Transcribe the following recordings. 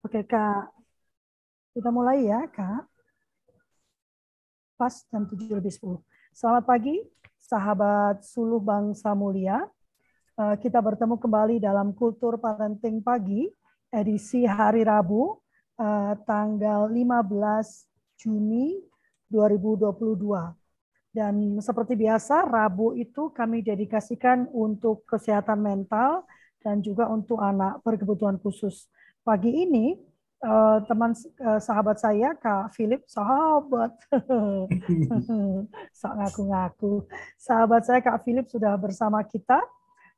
Oke, Kak. Kita mulai ya, Kak. Pas jam 7 lebih 10. Selamat pagi, sahabat Suluh Bangsa Mulia. Eh, kita bertemu kembali dalam Kultur Parenting Pagi, edisi hari Rabu, eh, tanggal 15 Juni 2022. Dan seperti biasa, Rabu itu kami dedikasikan untuk kesehatan mental dan juga untuk anak berkebutuhan khusus pagi ini uh, teman uh, sahabat saya Kak Philip sahabat. Sok ngaku-ngaku. Sahabat saya Kak Philip sudah bersama kita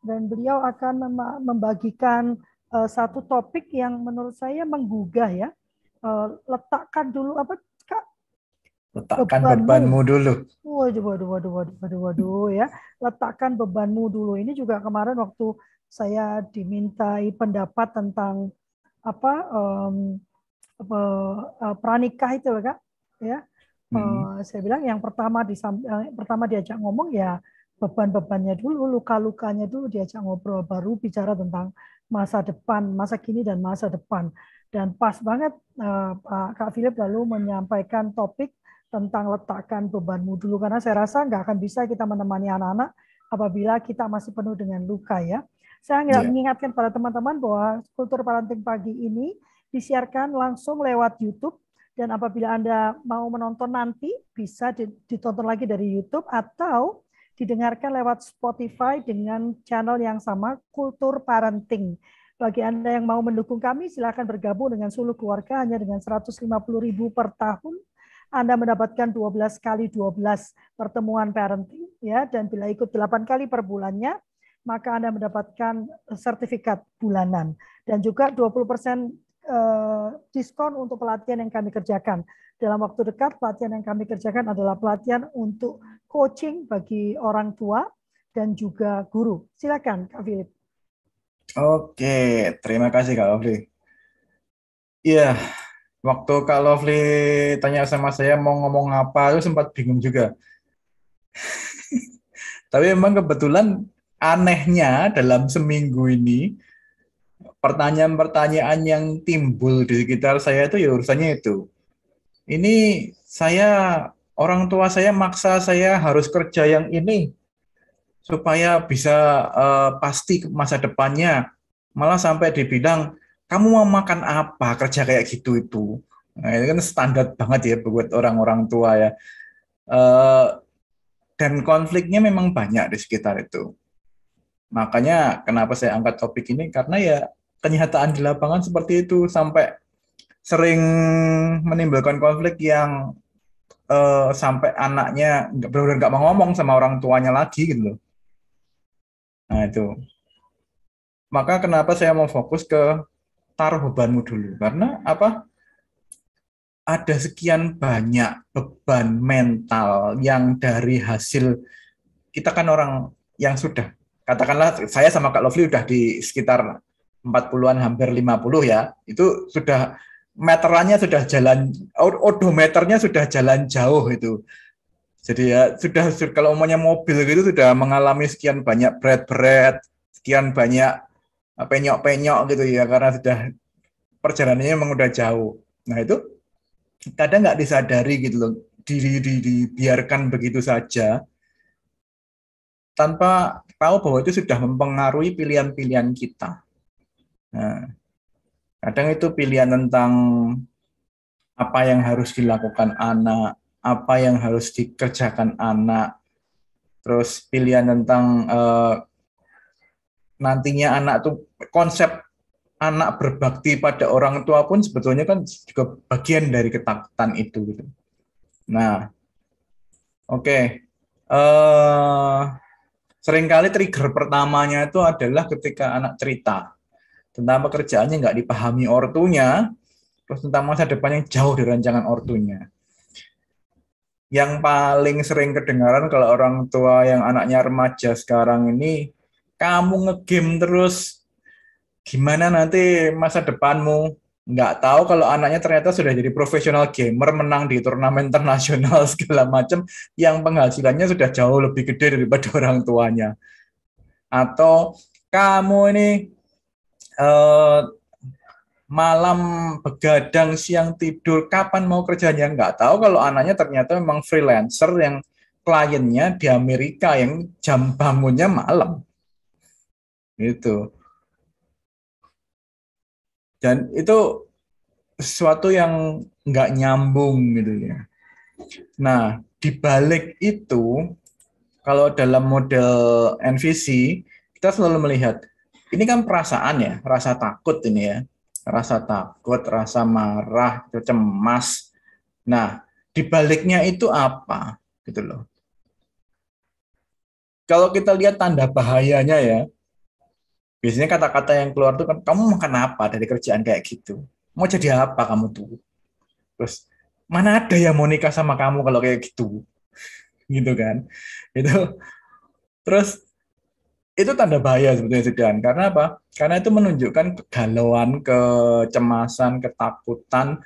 dan beliau akan membagikan uh, satu topik yang menurut saya menggugah ya. Uh, letakkan dulu apa Kak? Letakkan bebanmu, bebanmu dulu. Waduh waduh waduh waduh waduh waduh ya. Letakkan bebanmu dulu. Ini juga kemarin waktu saya dimintai pendapat tentang apa um, pranikah itu kak ya hmm. uh, saya bilang yang pertama di yang pertama diajak ngomong ya beban-bebannya dulu luka-lukanya dulu diajak ngobrol baru bicara tentang masa depan masa kini dan masa depan dan pas banget Pak Kak Philip lalu menyampaikan topik tentang letakkan bebanmu dulu karena saya rasa nggak akan bisa kita menemani anak-anak apabila kita masih penuh dengan luka ya. Saya yeah. mengingatkan pada teman-teman bahwa kultur parenting pagi ini disiarkan langsung lewat YouTube dan apabila Anda mau menonton nanti bisa ditonton lagi dari YouTube atau didengarkan lewat Spotify dengan channel yang sama Kultur Parenting. Bagi Anda yang mau mendukung kami silakan bergabung dengan Suluh Keluarga hanya dengan 150.000 per tahun. Anda mendapatkan 12 kali 12 pertemuan parenting ya dan bila ikut 8 kali per bulannya maka Anda mendapatkan sertifikat bulanan dan juga 20% eh, diskon untuk pelatihan yang kami kerjakan. Dalam waktu dekat pelatihan yang kami kerjakan adalah pelatihan untuk coaching bagi orang tua dan juga guru. Silakan Kak Philip. Oke, terima kasih Kak Lovely. Iya, waktu Kak Lovely tanya sama saya mau ngomong apa, itu sempat bingung juga. Tapi memang kebetulan anehnya dalam seminggu ini pertanyaan-pertanyaan yang timbul di sekitar saya itu ya urusannya itu. Ini saya orang tua saya maksa saya harus kerja yang ini supaya bisa uh, pasti masa depannya. Malah sampai dibilang kamu mau makan apa kerja kayak gitu itu. Nah, ini kan standar banget ya buat orang-orang tua ya. Uh, dan konfliknya memang banyak di sekitar itu. Makanya kenapa saya angkat topik ini karena ya kenyataan di lapangan seperti itu sampai sering menimbulkan konflik yang uh, sampai anaknya nggak benar-benar nggak mau ngomong sama orang tuanya lagi gitu loh. Nah itu. Maka kenapa saya mau fokus ke taruh bebanmu dulu karena apa? Ada sekian banyak beban mental yang dari hasil kita kan orang yang sudah katakanlah saya sama Kak Lovely udah di sekitar 40-an hampir 50 ya. Itu sudah meterannya sudah jalan odometernya sudah jalan jauh itu. Jadi ya sudah kalau umumnya mobil gitu sudah mengalami sekian banyak berat-berat, sekian banyak uh, penyok-penyok gitu ya karena sudah perjalanannya memang udah jauh. Nah itu kadang nggak disadari gitu loh, diri di, dibiarkan begitu saja tanpa tahu bahwa itu sudah mempengaruhi pilihan-pilihan kita. Nah, kadang itu pilihan tentang apa yang harus dilakukan anak, apa yang harus dikerjakan anak, terus pilihan tentang uh, nantinya anak tuh konsep anak berbakti pada orang tua pun sebetulnya kan juga bagian dari ketakutan itu gitu. Nah, oke. Okay. Uh, eh, sering kali trigger pertamanya itu adalah ketika anak cerita tentang pekerjaannya nggak dipahami ortunya, terus tentang masa depannya jauh dari rancangan ortunya. Yang paling sering kedengaran kalau orang tua yang anaknya remaja sekarang ini, kamu ngegame terus, gimana nanti masa depanmu? Nggak tahu kalau anaknya ternyata sudah jadi profesional gamer menang di turnamen internasional segala macam yang penghasilannya sudah jauh lebih gede daripada orang tuanya atau kamu ini uh, malam begadang, siang tidur, kapan mau kerjanya nggak tahu kalau anaknya ternyata memang freelancer yang kliennya di Amerika yang jam bangunnya malam. Itu. Dan itu sesuatu yang nggak nyambung gitu ya. Nah, di balik itu, kalau dalam model NVC, kita selalu melihat, ini kan perasaan ya, rasa takut ini ya rasa takut, rasa marah, cemas. Nah, di baliknya itu apa? Gitu loh. Kalau kita lihat tanda bahayanya ya, biasanya kata-kata yang keluar tuh kan, kamu makan apa dari kerjaan kayak gitu? Mau jadi apa kamu tuh? Terus, mana ada yang mau nikah sama kamu kalau kayak gitu? Gitu kan. Itu terus itu tanda bahaya sebetulnya Zidan. Karena apa? Karena itu menunjukkan kegalauan, kecemasan, ketakutan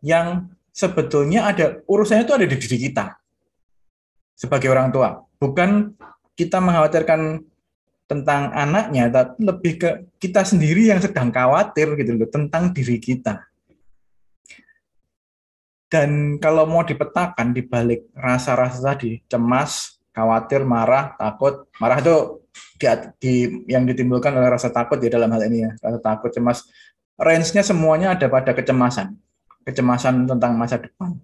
yang sebetulnya ada urusannya itu ada di diri kita sebagai orang tua. Bukan kita mengkhawatirkan tentang anaknya, tapi lebih ke kita sendiri yang sedang khawatir gitu loh tentang diri kita. Dan kalau mau dipetakan di balik rasa-rasa tadi, cemas, khawatir, marah, takut, marah itu di, di, yang ditimbulkan oleh rasa takut di dalam hal ini ya, rasa takut, cemas. Range-nya semuanya ada pada kecemasan, kecemasan tentang masa depan.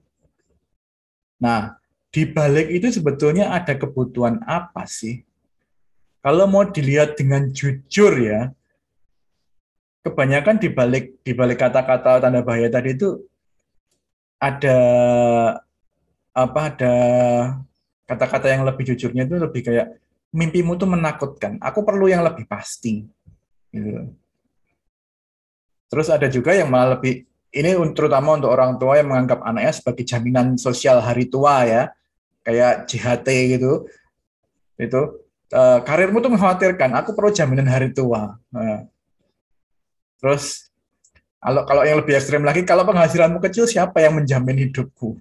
Nah, di balik itu sebetulnya ada kebutuhan apa sih? Kalau mau dilihat dengan jujur ya, kebanyakan di balik di balik kata-kata tanda bahaya tadi itu ada apa ada kata-kata yang lebih jujurnya itu lebih kayak mimpimu tuh menakutkan. Aku perlu yang lebih pasti. Gitu. Terus ada juga yang malah lebih ini terutama untuk orang tua yang menganggap anaknya sebagai jaminan sosial hari tua ya, kayak JHT gitu. Itu uh, karirmu tuh mengkhawatirkan. Aku perlu jaminan hari tua. Nah. Terus kalau kalau yang lebih ekstrim lagi, kalau penghasilanmu kecil siapa yang menjamin hidupku?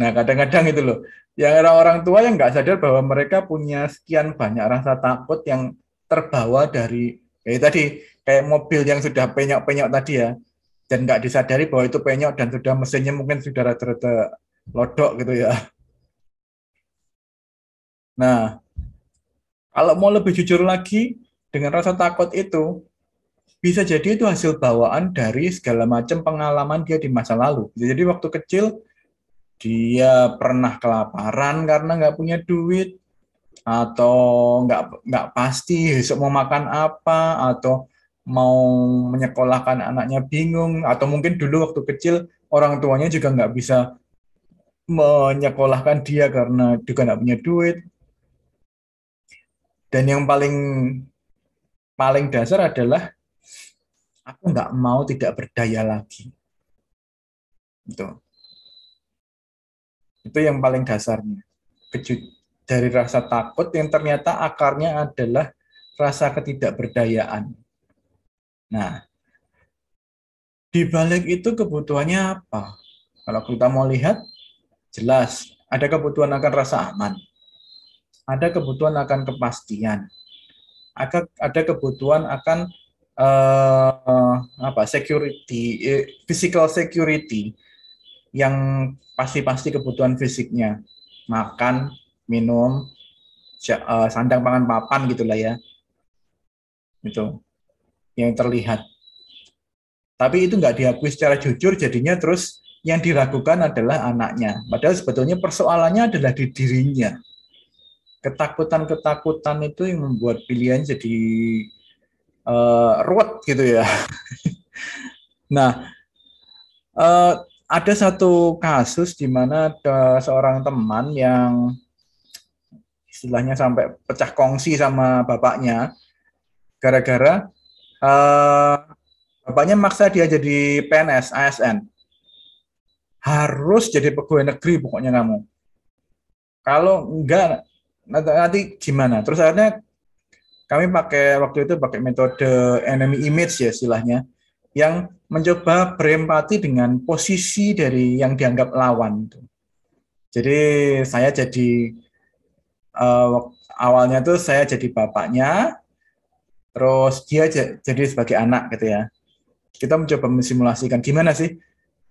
Nah kadang-kadang itu loh yang orang-orang tua yang nggak sadar bahwa mereka punya sekian banyak rasa takut yang terbawa dari kayak tadi kayak mobil yang sudah penyok-penyok tadi ya dan nggak disadari bahwa itu penyok dan sudah mesinnya mungkin sudah rata-rata lodok gitu ya. Nah, kalau mau lebih jujur lagi dengan rasa takut itu bisa jadi itu hasil bawaan dari segala macam pengalaman dia di masa lalu. Jadi waktu kecil dia pernah kelaparan karena nggak punya duit atau nggak nggak pasti besok mau makan apa atau mau menyekolahkan anaknya bingung atau mungkin dulu waktu kecil orang tuanya juga nggak bisa menyekolahkan dia karena juga nggak punya duit dan yang paling paling dasar adalah aku nggak mau tidak berdaya lagi itu itu yang paling dasarnya. Dari rasa takut yang ternyata akarnya adalah rasa ketidakberdayaan. Nah, di balik itu kebutuhannya apa? Kalau kita mau lihat, jelas ada kebutuhan akan rasa aman, ada kebutuhan akan kepastian, ada ada kebutuhan akan uh, apa security, eh, physical security yang pasti-pasti kebutuhan fisiknya. Makan minum eh, sandang pangan papan gitulah ya. Itu yang terlihat. Tapi itu nggak diakui secara jujur jadinya terus yang diragukan adalah anaknya. Padahal sebetulnya persoalannya adalah di dirinya ketakutan-ketakutan itu yang membuat pilihan jadi uh, ruwet gitu ya. Nah uh, ada satu kasus di mana ada seorang teman yang istilahnya sampai pecah kongsi sama bapaknya. Gara-gara uh, bapaknya maksa dia jadi PNS ASN harus jadi pegawai negeri pokoknya kamu. Kalau enggak nanti gimana terus akhirnya kami pakai waktu itu pakai metode enemy image ya istilahnya yang mencoba berempati dengan posisi dari yang dianggap lawan. Jadi saya jadi uh, awalnya tuh saya jadi bapaknya, terus dia jadi sebagai anak gitu ya. kita mencoba mensimulasikan gimana sih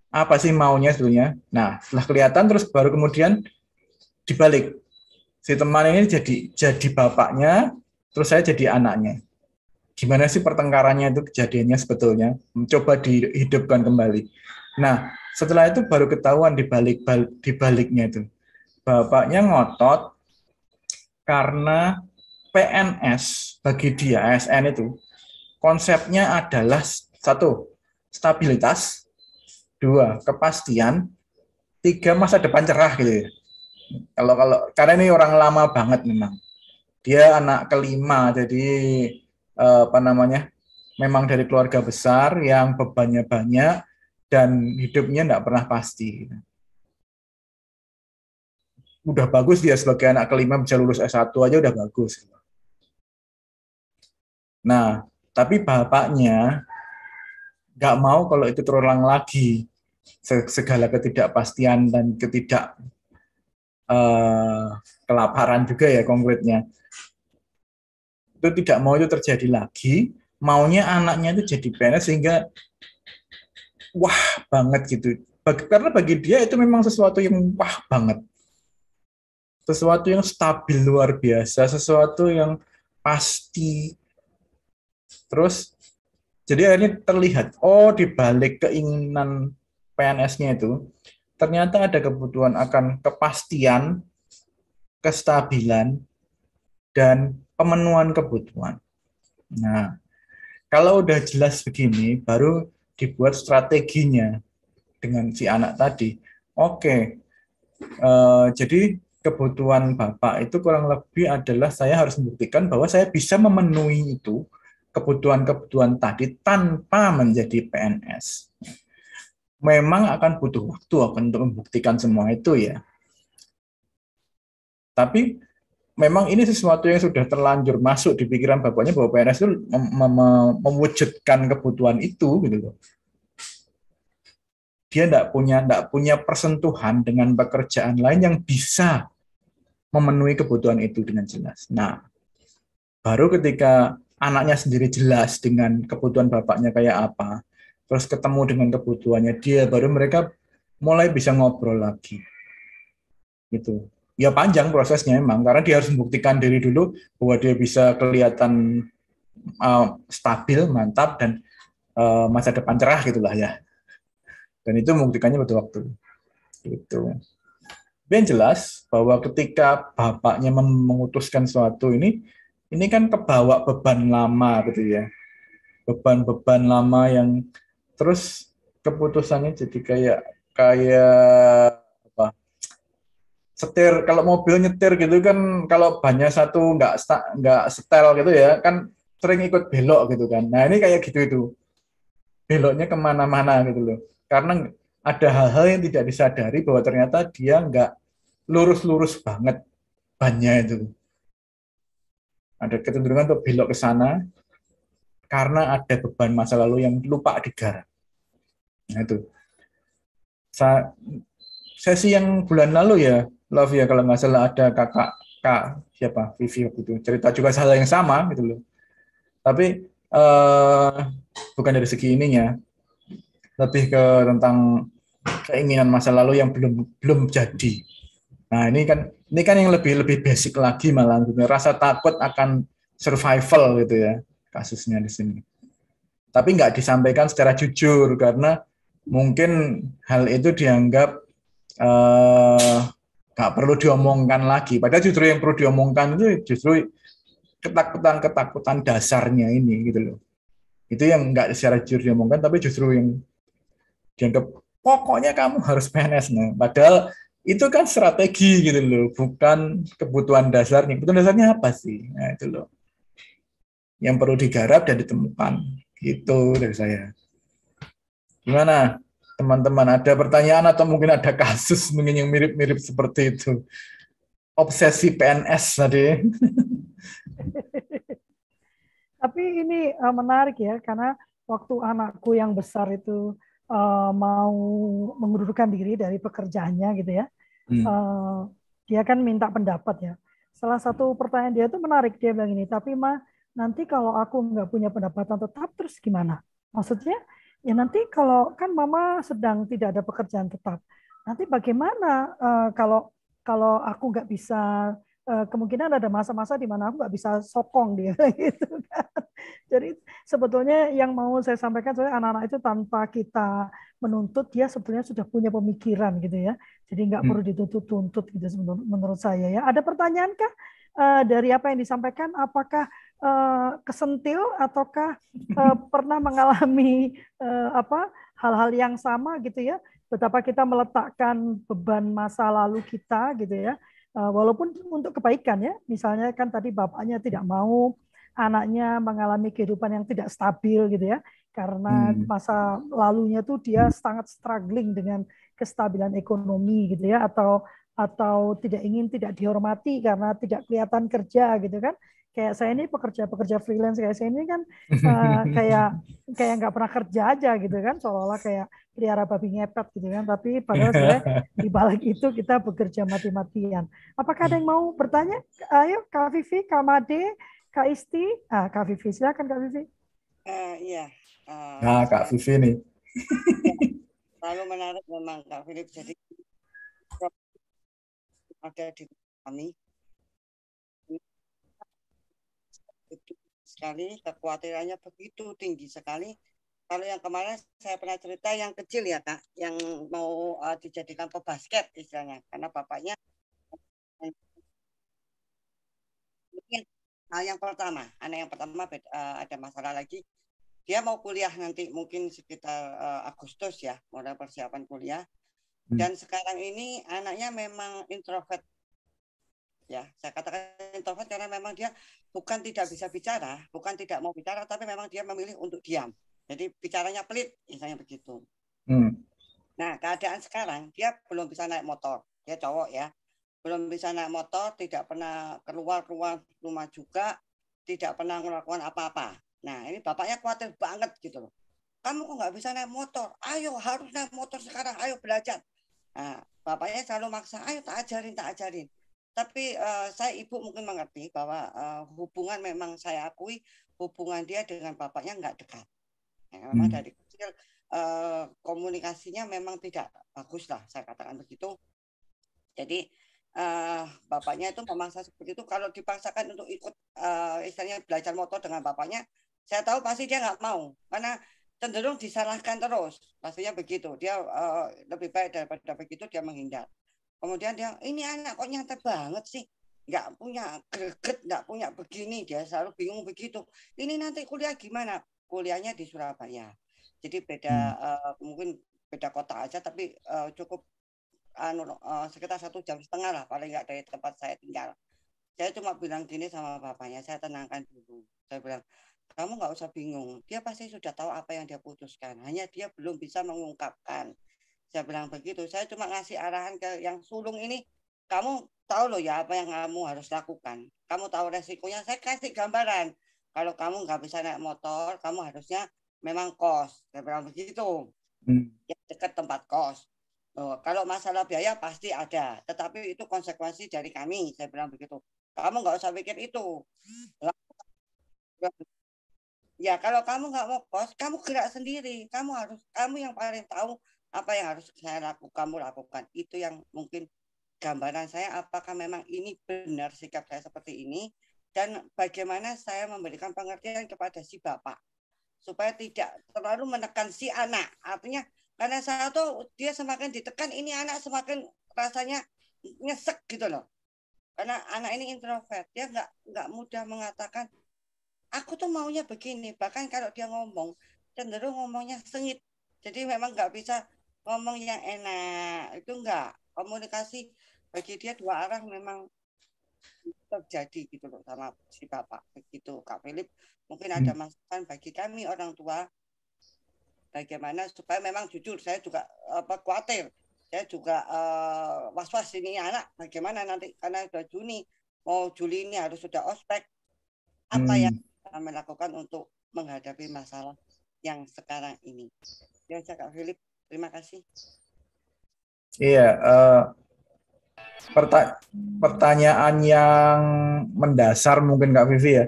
apa sih maunya sebetulnya. Nah, setelah kelihatan terus baru kemudian dibalik. Si teman ini jadi jadi bapaknya, terus saya jadi anaknya. Gimana sih pertengkarannya itu kejadiannya sebetulnya? Mencoba dihidupkan kembali. Nah, setelah itu baru ketahuan di balik di baliknya itu. Bapaknya ngotot karena PNS bagi dia ASN itu konsepnya adalah satu stabilitas, dua kepastian, tiga masa depan cerah gitu ya. Kalau kalau karena ini orang lama banget memang. Dia anak kelima jadi eh, apa namanya? Memang dari keluarga besar yang bebannya banyak dan hidupnya tidak pernah pasti. Udah bagus dia sebagai anak kelima bisa lulus S1 aja udah bagus. Nah, tapi bapaknya nggak mau kalau itu terulang lagi segala ketidakpastian dan ketidak uh, kelaparan juga ya konkretnya. Itu tidak mau itu terjadi lagi. Maunya anaknya itu jadi PNS sehingga wah banget gitu. Karena bagi dia itu memang sesuatu yang wah banget. Sesuatu yang stabil luar biasa sesuatu yang pasti. Terus jadi ini terlihat, oh di balik keinginan PNS-nya itu, ternyata ada kebutuhan akan kepastian, kestabilan, dan pemenuhan kebutuhan. Nah, kalau udah jelas begini, baru dibuat strateginya dengan si anak tadi. Oke, uh, jadi kebutuhan bapak itu kurang lebih adalah saya harus membuktikan bahwa saya bisa memenuhi itu kebutuhan-kebutuhan tadi tanpa menjadi PNS. Memang akan butuh waktu untuk membuktikan semua itu ya. Tapi memang ini sesuatu yang sudah terlanjur masuk di pikiran bapaknya bahwa PNS itu mem mem mewujudkan kebutuhan itu gitu loh. Dia tidak punya tidak punya persentuhan dengan pekerjaan lain yang bisa memenuhi kebutuhan itu dengan jelas. Nah, baru ketika anaknya sendiri jelas dengan kebutuhan bapaknya kayak apa, terus ketemu dengan kebutuhannya dia, baru mereka mulai bisa ngobrol lagi. Gitu. Ya panjang prosesnya emang, karena dia harus membuktikan diri dulu bahwa dia bisa kelihatan uh, stabil, mantap, dan uh, masa depan cerah gitulah ya. Dan itu membuktikannya butuh waktu. Gitu. Dan jelas bahwa ketika bapaknya mengutuskan sesuatu ini, ini kan kebawa beban lama gitu ya beban-beban lama yang terus keputusannya jadi kayak kayak apa? Setir kalau mobil nyetir gitu kan kalau banyak satu nggak nggak setel gitu ya kan sering ikut belok gitu kan. Nah ini kayak gitu itu. Beloknya ke mana-mana gitu loh. Karena ada hal-hal yang tidak disadari bahwa ternyata dia nggak lurus-lurus banget banyak itu. Ada kecenderungan untuk belok ke sana karena ada beban masa lalu yang lupa digarap. Nah itu. Sa sesi yang bulan lalu ya, Love ya kalau nggak salah ada kakak kak siapa Vivi itu cerita juga hal yang sama gitu loh. Tapi uh, bukan dari segi ininya, lebih ke tentang keinginan masa lalu yang belum belum jadi. Nah ini kan ini kan yang lebih lebih basic lagi malah gitu. rasa takut akan survival gitu ya kasusnya di sini. Tapi nggak disampaikan secara jujur karena mungkin hal itu dianggap uh, nggak perlu diomongkan lagi. Padahal justru yang perlu diomongkan itu justru ketakutan-ketakutan dasarnya ini gitu loh. Itu yang nggak secara jujur diomongkan, tapi justru yang dianggap pokoknya kamu harus PNS. Nah, padahal itu kan strategi gitu loh, bukan kebutuhan dasarnya. Kebutuhan dasarnya apa sih? Nah, itu loh. Yang perlu digarap dan ditemukan. Gitu dari saya. Gimana? Teman-teman, ada pertanyaan atau mungkin ada kasus mungkin yang mirip-mirip seperti itu? Obsesi PNS tadi. Tapi ini eh, menarik ya, karena waktu anakku yang besar itu uh, mau mengundurkan diri dari pekerjaannya gitu ya, hmm. uh, dia kan minta pendapat ya. Salah satu pertanyaan dia itu menarik dia bilang ini, tapi mah nanti kalau aku nggak punya pendapatan tetap terus gimana? Maksudnya ya nanti kalau kan mama sedang tidak ada pekerjaan tetap, nanti bagaimana uh, kalau kalau aku nggak bisa uh, kemungkinan ada masa-masa di mana aku nggak bisa sokong dia gitu kan. Jadi sebetulnya yang mau saya sampaikan soalnya anak-anak itu tanpa kita menuntut dia sebetulnya sudah punya pemikiran gitu ya. Jadi nggak hmm. perlu dituntut-tuntut gitu menurut saya ya. Ada pertanyaan kah uh, dari apa yang disampaikan? Apakah uh, kesentil ataukah uh, pernah mengalami uh, apa hal-hal yang sama gitu ya? Betapa kita meletakkan beban masa lalu kita gitu ya. Uh, walaupun untuk kebaikan ya. Misalnya kan tadi bapaknya tidak mau anaknya mengalami kehidupan yang tidak stabil gitu ya karena hmm. masa lalunya tuh dia sangat struggling dengan kestabilan ekonomi gitu ya atau atau tidak ingin tidak dihormati karena tidak kelihatan kerja gitu kan kayak saya ini pekerja-pekerja freelance kayak saya ini kan uh, kayak kayak nggak pernah kerja aja gitu kan seolah-olah kayak pelihara babi ngepet gitu kan. Tapi padahal sebenarnya di balik itu kita bekerja mati-matian. Apakah ada yang mau bertanya? Ayo Kak Vivi Kak Made Kak Isti. Ah Kak Vivi silakan Kak Vivi. Uh, iya. Uh, nah, Kak Vivi nih. Lalu menarik memang Kak Philip. Jadi ada di kami sekali kekhawatirannya begitu tinggi sekali. Kalau yang kemarin saya pernah cerita yang kecil ya kak, yang mau uh, dijadikan pebasket istilahnya, karena bapaknya Nah, yang pertama, anak yang pertama uh, ada masalah lagi dia mau kuliah nanti mungkin sekitar uh, Agustus ya, mulai persiapan kuliah. Hmm. Dan sekarang ini anaknya memang introvert. Ya, saya katakan introvert karena memang dia bukan tidak bisa bicara, bukan tidak mau bicara, tapi memang dia memilih untuk diam. Jadi bicaranya pelit, misalnya begitu. Hmm. Nah, keadaan sekarang dia belum bisa naik motor. Dia cowok ya. Belum bisa naik motor, tidak pernah keluar-keluar rumah juga, tidak pernah melakukan apa-apa. Nah ini bapaknya khawatir banget gitu loh. Kamu kok nggak bisa naik motor? Ayo harus naik motor sekarang. Ayo belajar. Nah, bapaknya selalu maksa. Ayo tak ajarin, tak ajarin. Tapi uh, saya ibu mungkin mengerti bahwa uh, hubungan memang saya akui hubungan dia dengan bapaknya nggak dekat. Ya, memang hmm. dari kecil uh, komunikasinya memang tidak bagus lah. Saya katakan begitu. Jadi uh, bapaknya itu memaksa seperti itu. Kalau dipaksakan untuk ikut uh, istilahnya belajar motor dengan bapaknya, saya tahu pasti dia nggak mau karena cenderung disalahkan terus pastinya begitu dia uh, lebih baik daripada begitu dia menghindar kemudian dia ini anak kok nyata banget sih nggak punya greget nggak punya begini dia selalu bingung begitu ini nanti kuliah gimana kuliahnya di Surabaya jadi beda uh, mungkin beda kota aja tapi uh, cukup anu uh, sekitar satu jam setengah lah paling nggak dari tempat saya tinggal saya cuma bilang gini sama bapaknya saya tenangkan dulu saya bilang kamu nggak usah bingung. Dia pasti sudah tahu apa yang dia putuskan. Hanya dia belum bisa mengungkapkan. Saya bilang begitu. Saya cuma ngasih arahan ke yang sulung ini. Kamu tahu loh ya apa yang kamu harus lakukan. Kamu tahu resikonya. Saya kasih gambaran. Kalau kamu nggak bisa naik motor, kamu harusnya memang kos. Saya bilang begitu. Hmm. Ya, dekat tempat kos. Oh, kalau masalah biaya pasti ada, tetapi itu konsekuensi dari kami. Saya bilang begitu. Kamu nggak usah pikir itu. Ya kalau kamu nggak mau kos, kamu gerak sendiri. Kamu harus, kamu yang paling tahu apa yang harus saya lakukan, kamu lakukan. Itu yang mungkin gambaran saya. Apakah memang ini benar sikap saya seperti ini? Dan bagaimana saya memberikan pengertian kepada si bapak supaya tidak terlalu menekan si anak. Artinya karena saya tahu dia semakin ditekan, ini anak semakin rasanya nyesek gitu loh. Karena anak ini introvert, dia nggak nggak mudah mengatakan aku tuh maunya begini bahkan kalau dia ngomong cenderung ngomongnya sengit jadi memang nggak bisa ngomong yang enak itu enggak komunikasi bagi dia dua arah memang terjadi gitu loh sama si bapak begitu kak Philip mungkin ada hmm. masukan bagi kami orang tua bagaimana supaya memang jujur saya juga apa khawatir saya juga uh, was-was ini anak bagaimana nanti karena sudah Juni mau Juli ini harus sudah ospek apa hmm. yang kami lakukan untuk menghadapi masalah yang sekarang ini. Ya, Kak Philip, terima kasih. Iya, uh, perta pertanyaan yang mendasar mungkin Kak Vivi ya.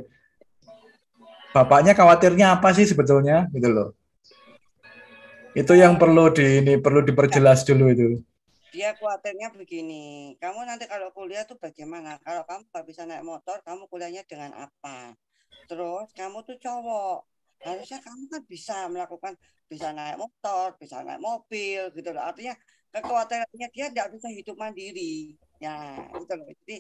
Bapaknya khawatirnya apa sih sebetulnya gitu loh. Itu yang perlu di ini perlu diperjelas dulu itu. Dia khawatirnya begini, kamu nanti kalau kuliah tuh bagaimana? Kalau kamu nggak bisa naik motor, kamu kuliahnya dengan apa? Terus kamu tuh cowok, harusnya kamu kan bisa melakukan bisa naik motor, bisa naik mobil gitu loh. Artinya kekhawatirannya dia tidak bisa hidup mandiri. Ya, gitu loh. Jadi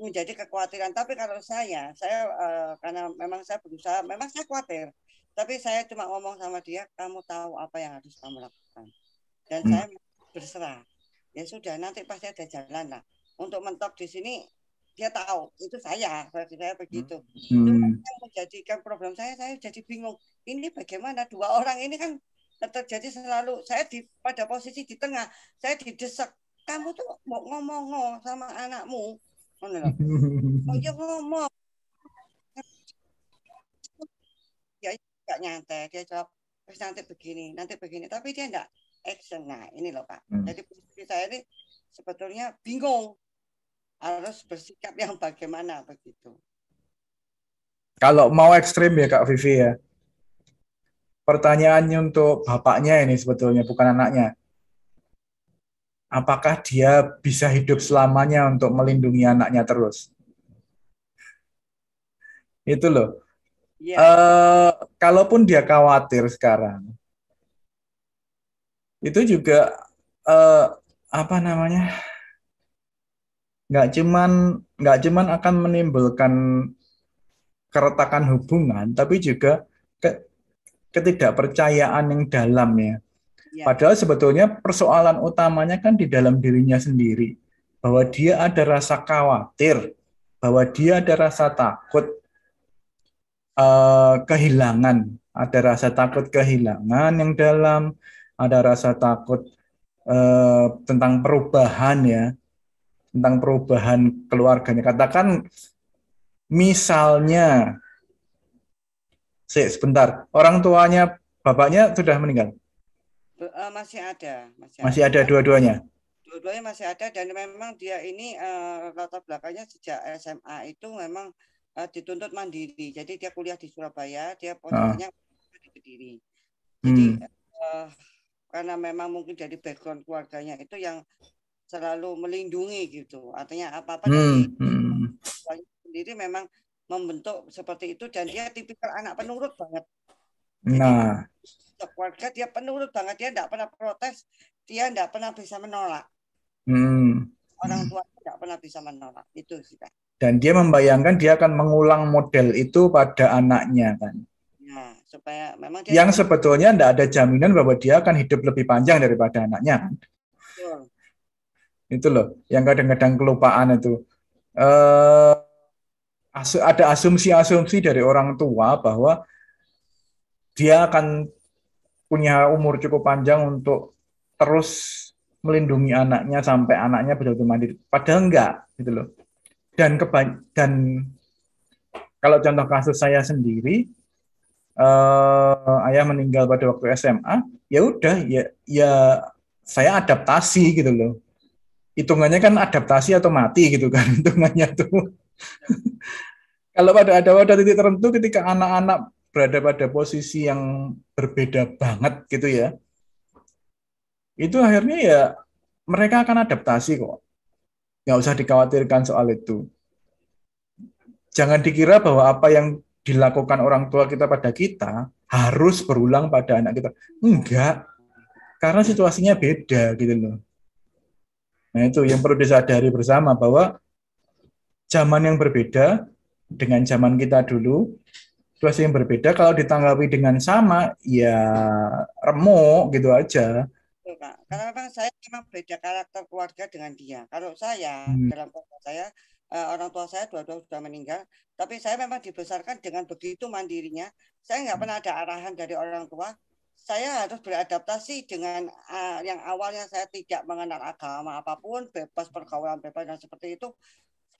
menjadi kekhawatiran. Tapi kalau saya, saya uh, karena memang saya berusaha, memang saya khawatir tapi saya cuma ngomong sama dia, kamu tahu apa yang harus kamu lakukan. Dan hmm. saya berserah. Ya sudah, nanti pasti ada jalan lah. Untuk mentok di sini, dia tahu itu saya, berarti saya begitu. Hmm. Cuma yang menjadikan problem saya, saya jadi bingung. Ini bagaimana dua orang ini kan terjadi selalu saya di pada posisi di tengah, saya didesak. Kamu tuh mau ngomong sama anakmu, oh ya ngomong nggak nyantai dia jawab terus nanti begini nanti begini tapi dia enggak action nah ini loh pak hmm. jadi posisi saya ini sebetulnya bingung harus bersikap yang bagaimana begitu kalau mau ekstrim ya kak Vivi ya pertanyaannya untuk bapaknya ini sebetulnya bukan anaknya apakah dia bisa hidup selamanya untuk melindungi anaknya terus itu loh Yeah. Iya. Uh, kalaupun dia khawatir sekarang, itu juga uh, apa namanya? Nggak cuman nggak cuman akan menimbulkan keretakan hubungan, tapi juga ke, ketidakpercayaan yang dalam ya. Yeah. Padahal sebetulnya persoalan utamanya kan di dalam dirinya sendiri, bahwa dia ada rasa khawatir, bahwa dia ada rasa takut, uh, kehilangan, ada rasa takut kehilangan yang dalam, ada rasa takut uh, tentang perubahan ya, tentang perubahan keluarganya. Katakan misalnya, sebentar, orang tuanya, bapaknya sudah meninggal. Uh, masih ada, masih, masih ada, ada dua-duanya. Dua-duanya masih ada dan memang dia ini uh, latar belakangnya sejak SMA itu memang uh, dituntut mandiri. Jadi dia kuliah di Surabaya, dia posisinya ah. di Kediri. Jadi hmm. uh, karena memang mungkin dari background keluarganya itu yang selalu melindungi gitu. Artinya apa-apa hmm. hmm. sendiri memang membentuk seperti itu dan dia tipikal anak penurut banget. Jadi, nah, keluarga dia penurut banget, dia tidak pernah protes, dia tidak pernah bisa menolak. Hmm. Orang tua tidak pernah bisa menolak itu sih Pak dan dia membayangkan dia akan mengulang model itu pada anaknya kan. Ya, supaya memang dia yang sebetulnya tidak ada jaminan bahwa dia akan hidup lebih panjang daripada anaknya. Kan? Itu loh, yang kadang-kadang kelupaan itu. Eh, ada asumsi-asumsi dari orang tua bahwa dia akan punya umur cukup panjang untuk terus melindungi anaknya sampai anaknya betul-betul mandiri. Padahal enggak, gitu loh dan keban dan kalau contoh kasus saya sendiri uh, ayah meninggal pada waktu SMA ya udah ya ya saya adaptasi gitu loh hitungannya kan adaptasi atau mati gitu kan hitungannya tuh kalau pada ada pada titik tertentu ketika anak-anak berada pada posisi yang berbeda banget gitu ya itu akhirnya ya mereka akan adaptasi kok nggak usah dikhawatirkan soal itu. Jangan dikira bahwa apa yang dilakukan orang tua kita pada kita harus berulang pada anak kita. Enggak. Karena situasinya beda gitu loh. Nah itu yang perlu disadari bersama bahwa zaman yang berbeda dengan zaman kita dulu, situasi yang berbeda. Kalau ditanggapi dengan sama ya remuk gitu aja. Karena memang saya memang beda karakter keluarga dengan dia. Kalau saya hmm. dalam keluarga saya uh, orang tua saya dua-dua sudah meninggal tapi saya memang dibesarkan dengan begitu mandirinya. Saya nggak pernah ada arahan dari orang tua saya harus beradaptasi dengan uh, yang awalnya saya tidak mengenal agama apa pun bebas pergaulan bebas dan seperti itu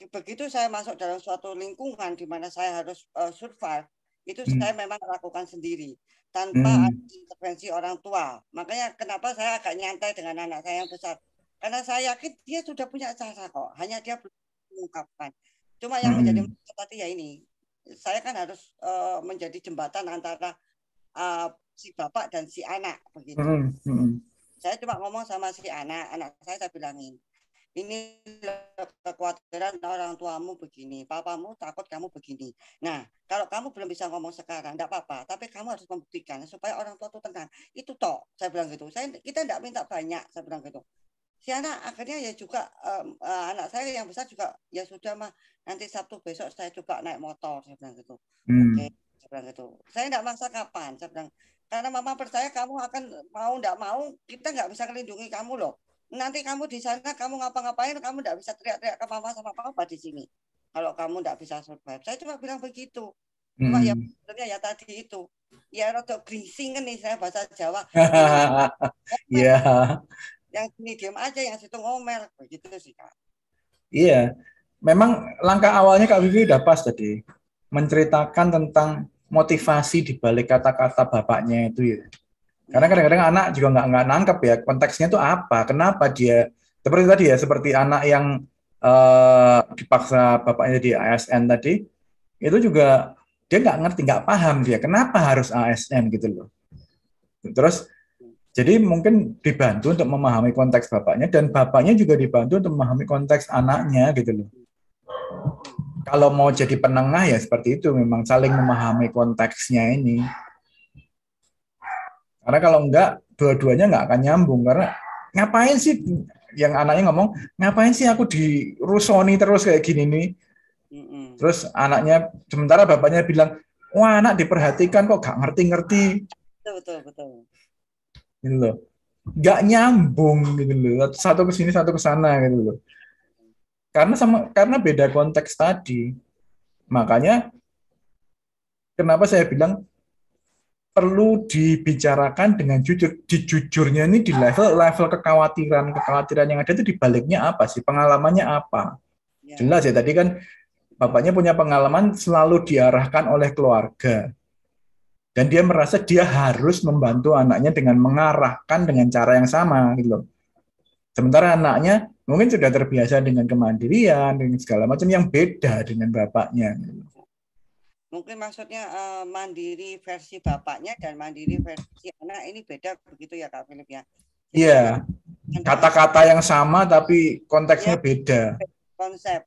begitu saya masuk dalam suatu lingkungan di mana saya harus uh, survive itu hmm. saya memang lakukan sendiri tanpa hmm. intervensi orang tua. Makanya kenapa saya agak nyantai dengan anak saya yang besar. Karena saya yakin dia sudah punya cara kok, hanya dia belum mengungkapkan. Cuma yang hmm. menjadi tadi ya ini, saya kan harus uh, menjadi jembatan antara uh, si bapak dan si anak begitu. Hmm, hmm. Saya cuma ngomong sama si anak, anak saya saya bilangin, ini kekhawatiran orang tuamu begini, papamu takut kamu begini. Nah, kalau kamu belum bisa ngomong sekarang, tidak apa-apa, tapi kamu harus membuktikan supaya orang tua itu tenang. Itu toh, saya bilang gitu. Saya kita tidak minta banyak, saya bilang gitu. Si anak akhirnya ya juga um, uh, anak saya yang besar juga ya sudah mah nanti Sabtu besok saya coba naik motor, saya bilang gitu. Hmm. Oke, saya bilang gitu. Saya tidak masa kapan, saya bilang karena mama percaya kamu akan mau tidak mau kita nggak bisa melindungi kamu loh. Nanti kamu di sana kamu ngapa-ngapain kamu tidak bisa teriak-teriak ke mama sama papa di sini. Kalau kamu tidak bisa survive. Saya cuma bilang begitu. Cuma ya hmm. ya sebenarnya ya tadi itu. Ya rada grising nih saya bahasa Jawa. Iya. yang sini diam aja yang situ ngomel begitu sih kak. Iya. Memang langkah awalnya kak Vivi udah pas tadi menceritakan tentang motivasi di balik kata-kata bapaknya itu ya karena kadang-kadang anak juga nggak nggak nangkep ya konteksnya itu apa, kenapa dia seperti tadi ya seperti anak yang uh, dipaksa bapaknya di ASN tadi itu juga dia nggak ngerti nggak paham dia kenapa harus ASN gitu loh. Terus jadi mungkin dibantu untuk memahami konteks bapaknya dan bapaknya juga dibantu untuk memahami konteks anaknya gitu loh. Kalau mau jadi penengah ya seperti itu memang saling memahami konteksnya ini. Karena kalau enggak, dua-duanya enggak akan nyambung. Karena ngapain sih yang anaknya ngomong, ngapain sih aku dirusoni terus kayak gini nih? Terus anaknya, sementara bapaknya bilang, wah anak diperhatikan kok gak ngerti-ngerti. Betul, betul, betul. Gitu loh. Gak nyambung gitu loh. Satu ke sini, satu ke sana gitu loh. Karena sama karena beda konteks tadi. Makanya kenapa saya bilang perlu dibicarakan dengan jujur. Dijujurnya ini di level level kekhawatiran kekhawatiran yang ada itu di baliknya apa sih? Pengalamannya apa? Ya. Jelas ya tadi kan bapaknya punya pengalaman selalu diarahkan oleh keluarga. Dan dia merasa dia harus membantu anaknya dengan mengarahkan dengan cara yang sama gitu loh. Sementara anaknya mungkin sudah terbiasa dengan kemandirian dengan segala macam yang beda dengan bapaknya. Mungkin maksudnya uh, mandiri versi bapaknya dan mandiri versi anak ini beda begitu ya Kak Philip ya. Iya. Kata-kata yang sama tapi konteksnya ya, beda. Konsep.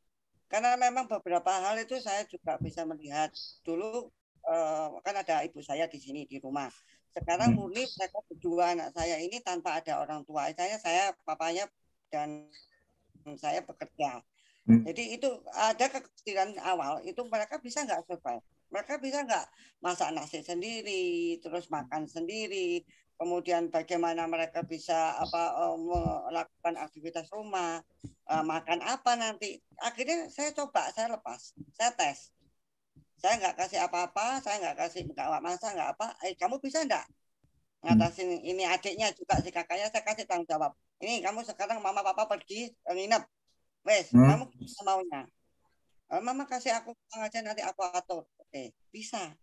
Karena memang beberapa hal itu saya juga bisa melihat dulu uh, kan ada ibu saya di sini di rumah. Sekarang hmm. murni mereka berdua anak saya ini tanpa ada orang tua. Saya saya papanya dan saya bekerja. Hmm. Jadi itu ada kekecilian awal itu mereka bisa nggak survive mereka bisa nggak masak nasi sendiri terus makan sendiri kemudian bagaimana mereka bisa apa uh, melakukan aktivitas rumah uh, makan apa nanti akhirnya saya coba saya lepas saya tes saya nggak kasih apa-apa saya nggak kasih nggak masak nggak apa eh kamu bisa nggak ngatasin ini adiknya juga si kakaknya saya kasih tanggung jawab ini kamu sekarang mama papa pergi nginep wes hmm. kamu maunya Eh, mama kasih aku uang aja nanti aku atur oke bisa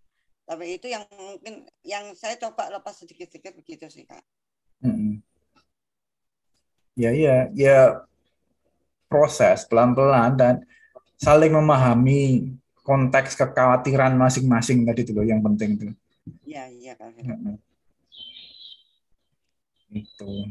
tapi itu yang mungkin yang saya coba lepas sedikit-sedikit begitu sih kak hmm. ya ya ya proses pelan-pelan dan saling memahami konteks kekhawatiran masing-masing tadi itu loh yang penting itu. Iya, iya Kak. Itu.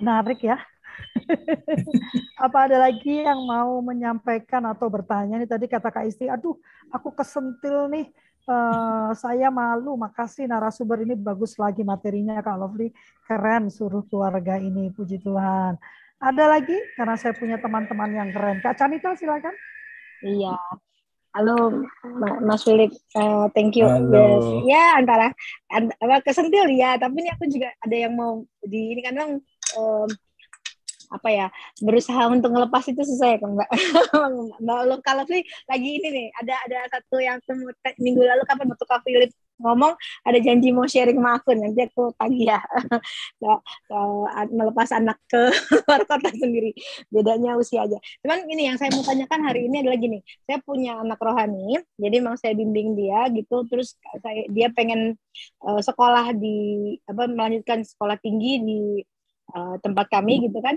Menarik ya. Apa ada lagi yang mau menyampaikan atau bertanya nih tadi kata Kak Isti, aduh aku kesentil nih, uh, saya malu, makasih narasumber ini bagus lagi materinya Kak Lovely, keren suruh keluarga ini, puji Tuhan. Ada lagi karena saya punya teman-teman yang keren. Kak Canita silakan. Iya. Halo Mas Philip, uh, thank you. Halo. Yes. Ya antara apa kesentil ya, tapi ini aku juga ada yang mau di ini kan um, apa ya berusaha untuk ngelepas itu susah ya kan mbak mbak kalau sih lagi ini nih ada ada satu yang minggu lalu kapan waktu Kak Philip ngomong ada janji mau sharing sama aku nanti aku pagi ya. Melepas anak ke luar kota sendiri. Bedanya usia aja. Cuman ini yang saya mau tanyakan hari ini adalah gini. Saya punya anak rohani jadi mau saya bimbing dia gitu. Terus saya dia pengen uh, sekolah di apa melanjutkan sekolah tinggi di uh, tempat kami gitu kan.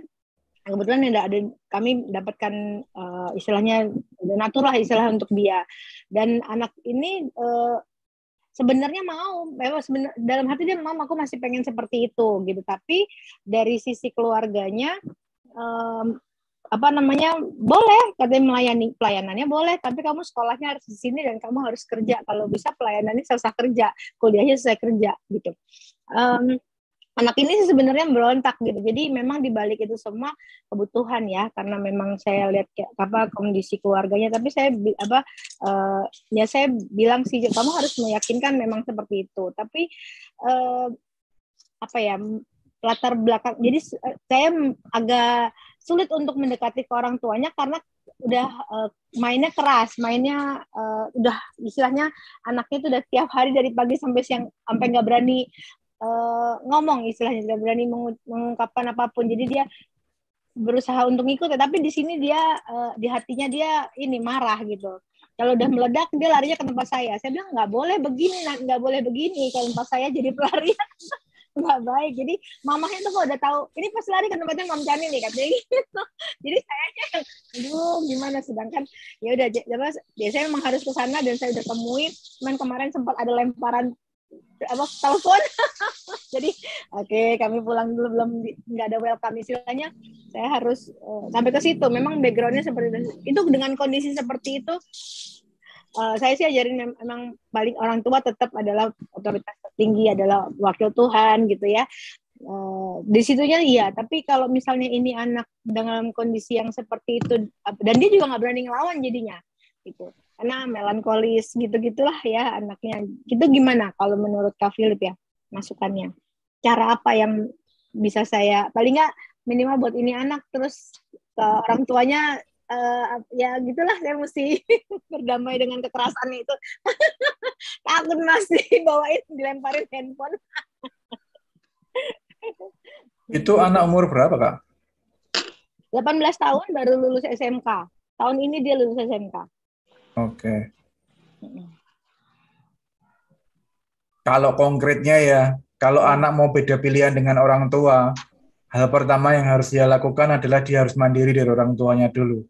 Kebetulan ada, ada kami mendapatkan uh, istilahnya donatur lah istilah untuk dia. Dan anak ini uh, sebenarnya mau memang sebenar, dalam hati dia mau aku masih pengen seperti itu gitu. Tapi dari sisi keluarganya um, apa namanya boleh katanya melayani pelayanannya boleh tapi kamu sekolahnya harus di sini dan kamu harus kerja. Kalau bisa pelayanannya selesai kerja kuliahnya selesai kerja gitu. Um, anak ini sih sebenarnya berontak gitu. Jadi memang dibalik itu semua kebutuhan ya, karena memang saya lihat kayak apa kondisi keluarganya. Tapi saya apa uh, ya saya bilang sih kamu harus meyakinkan memang seperti itu. Tapi uh, apa ya latar belakang. Jadi uh, saya agak sulit untuk mendekati ke orang tuanya karena udah uh, mainnya keras, mainnya uh, udah istilahnya anaknya itu udah tiap hari dari pagi sampai siang sampai nggak berani uh, ngomong istilahnya tidak berani mengungkapkan apa pun. Jadi dia berusaha untuk ikut tapi di sini dia uh, di hatinya dia ini marah gitu. Kalau udah meledak dia larinya ke tempat saya. Saya bilang nggak boleh begini nggak boleh begini. Kalau tempat saya jadi pelarian nggak baik. Jadi mamahnya tuh kalau udah tahu ini pas lari ke tempatnya mam Cani nih katanya gitu. Jadi saya yang aduh gimana? Sedangkan ya udah biasanya memang harus ke sana dan saya udah temuin. Cuman kemarin sempat ada lemparan apa? Telepon. Jadi oke okay, kami pulang dulu belum nggak ada welcome. Istilahnya saya harus uh, sampai ke situ. Memang backgroundnya seperti itu. Itu dengan kondisi seperti itu uh, saya sih ajarin memang paling orang tua tetap adalah otoritas tinggi adalah wakil Tuhan gitu ya. Uh, di situnya iya, tapi kalau misalnya ini anak dalam kondisi yang seperti itu dan dia juga nggak berani ngelawan jadinya, gitu karena melankolis gitu-gitulah ya anaknya. Gitu gimana kalau menurut Kak Philip ya masukannya? Cara apa yang bisa saya paling nggak minimal buat ini anak terus ke orang tuanya uh, ya gitulah saya mesti berdamai dengan kekerasan itu. Takut masih bawain dilemparin handphone. itu anak umur berapa kak? 18 tahun baru lulus SMK. Tahun ini dia lulus SMK. Oke. Kalau konkretnya ya, kalau anak mau beda pilihan dengan orang tua, hal pertama yang harus dia lakukan adalah dia harus mandiri dari orang tuanya dulu.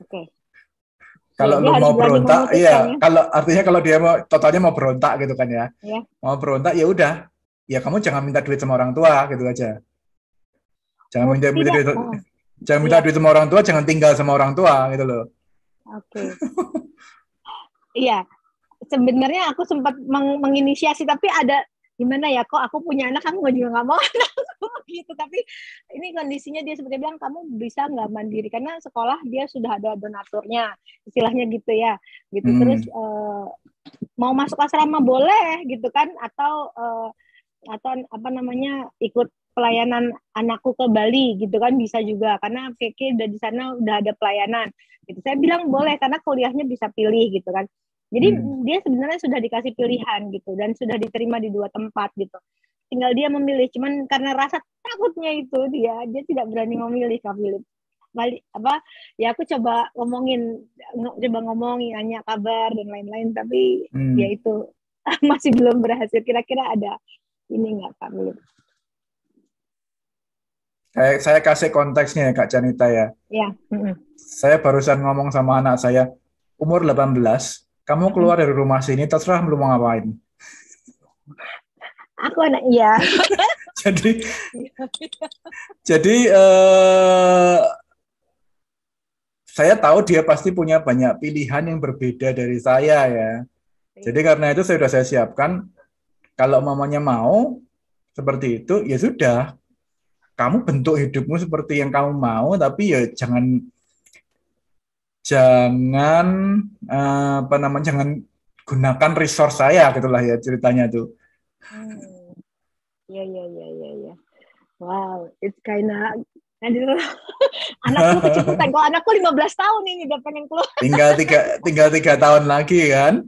Oke. Kalau lu mau berontak, iya. Ya? Kalau artinya kalau dia mau totalnya mau berontak gitu kan ya, ya. mau berontak ya udah, ya kamu jangan minta duit sama orang tua gitu aja. Jangan oh, minta, minta duit, oh. jangan minta ya. duit sama orang tua, jangan tinggal sama orang tua gitu loh. Oke. Okay. iya. Sebenarnya aku sempat meng menginisiasi tapi ada gimana ya kok aku punya anak kamu juga nggak mau anakku gitu tapi ini kondisinya dia seperti bilang kamu bisa nggak mandiri karena sekolah dia sudah ada donaturnya istilahnya gitu ya gitu hmm. terus uh, mau masuk asrama boleh gitu kan atau uh, atau apa namanya ikut pelayanan anakku ke Bali gitu kan bisa juga karena Keke udah di sana udah ada pelayanan gitu. Saya bilang boleh karena kuliahnya bisa pilih gitu kan. Jadi hmm. dia sebenarnya sudah dikasih pilihan gitu dan sudah diterima di dua tempat gitu. Tinggal dia memilih cuman karena rasa takutnya itu dia dia tidak berani memilih Kak Philip. Balik apa ya aku coba ngomongin coba ngomongin nanya kabar dan lain-lain tapi hmm. ya itu masih belum berhasil. Kira-kira ada ini nggak Kak Philip saya, saya kasih konteksnya ya Kak Janita ya. Iya. Mm-hmm. Saya barusan ngomong sama anak saya, umur 18, kamu keluar dari rumah sini, terserah belum mau ngapain. Aku anak iya. jadi, jadi uh, saya tahu dia pasti punya banyak pilihan yang berbeda dari saya ya. Jadi karena itu saya sudah saya siapkan, kalau mamanya mau seperti itu, ya sudah, kamu bentuk hidupmu seperti yang kamu mau tapi ya jangan jangan uh, apa namanya jangan gunakan resource saya gitulah ya ceritanya tuh. Hmm. Ya ya ya ya ya. Wow, it's kinda Aduh, anakku kecepatan. Kalau anakku 15 tahun ini udah pengen keluar. Tinggal tiga, tinggal tiga tahun lagi kan?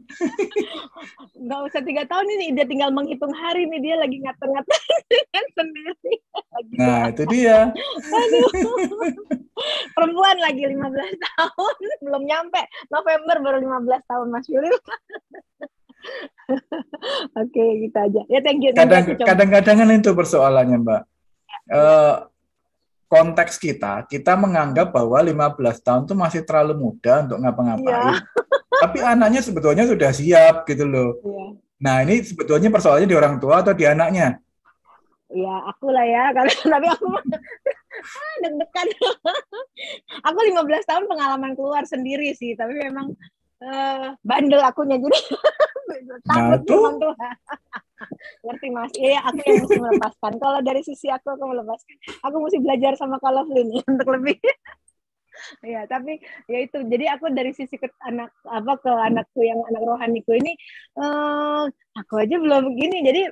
Gak usah tiga tahun ini, dia tinggal menghitung hari nih dia lagi ngatur-ngatur sendiri. Lagi nah itu dia. Aduh. Perempuan lagi 15 tahun, belum nyampe. November baru 15 tahun Mas Philip. Oke, kita aja. Ya thank you. Kadang-kadang itu persoalannya Mbak. Uh, konteks kita, kita menganggap bahwa 15 tahun itu masih terlalu muda untuk ngapa-ngapain. Yeah. Tapi anaknya sebetulnya sudah siap gitu loh. Yeah. Nah, ini sebetulnya persoalannya di orang tua atau di anaknya? Ya, aku lah ya. Karena tapi aku ah, deg-degan. aku 15 tahun pengalaman keluar sendiri sih, tapi memang uh, bandel akunya jadi takut memang tuh. Ngerti Mas? Iya, aku yang mesti melepaskan. Kalau dari sisi aku aku melepaskan. Aku mesti belajar sama kalau ini untuk lebih ya tapi ya itu jadi aku dari sisi ke anak apa ke anakku yang anak rohaniku ini eh aku aja belum begini jadi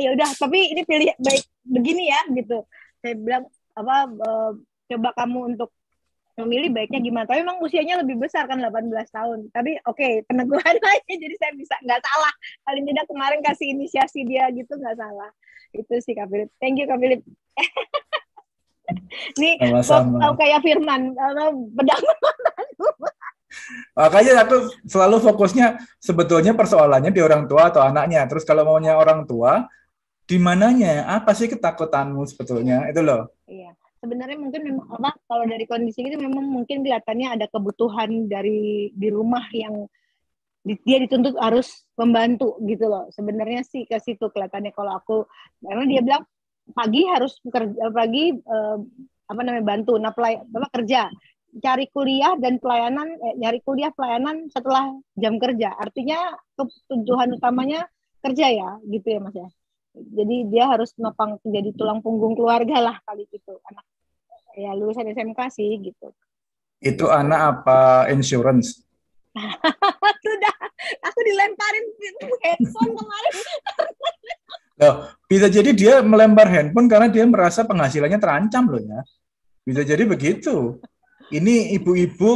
ayo udah tapi ini pilih baik begini ya gitu saya bilang apa eh, coba kamu untuk memilih baiknya gimana tapi memang usianya lebih besar kan 18 tahun tapi oke okay, peneguhan aja jadi saya bisa nggak salah paling tidak kemarin kasih inisiasi dia gitu nggak salah itu sih Kak Philip thank you Kak Philip Nih, kok kayak Firman, pedang Makanya aku selalu fokusnya sebetulnya persoalannya di orang tua atau anaknya. Terus kalau maunya orang tua, di mananya? Apa sih ketakutanmu sebetulnya? Itu loh. Iya. Sebenarnya mungkin memang apa kalau dari kondisi itu memang mungkin kelihatannya ada kebutuhan dari di rumah yang dia dituntut harus membantu gitu loh. Sebenarnya sih ke situ kelihatannya. Kalau aku karena dia bilang pagi harus kerja pagi eh, apa namanya bantu. Nah pelay, apa kerja. Cari kuliah dan pelayanan eh, nyari kuliah pelayanan setelah jam kerja. Artinya tujuan utamanya kerja ya gitu ya mas ya. Jadi dia harus nopang jadi tulang punggung keluarga lah kali gitu anak ya lulusan SMK sih gitu itu anak apa insurance sudah aku dilemparin handphone kemarin Loh, bisa jadi dia melempar handphone karena dia merasa penghasilannya terancam loh ya. Bisa jadi begitu. Ini ibu-ibu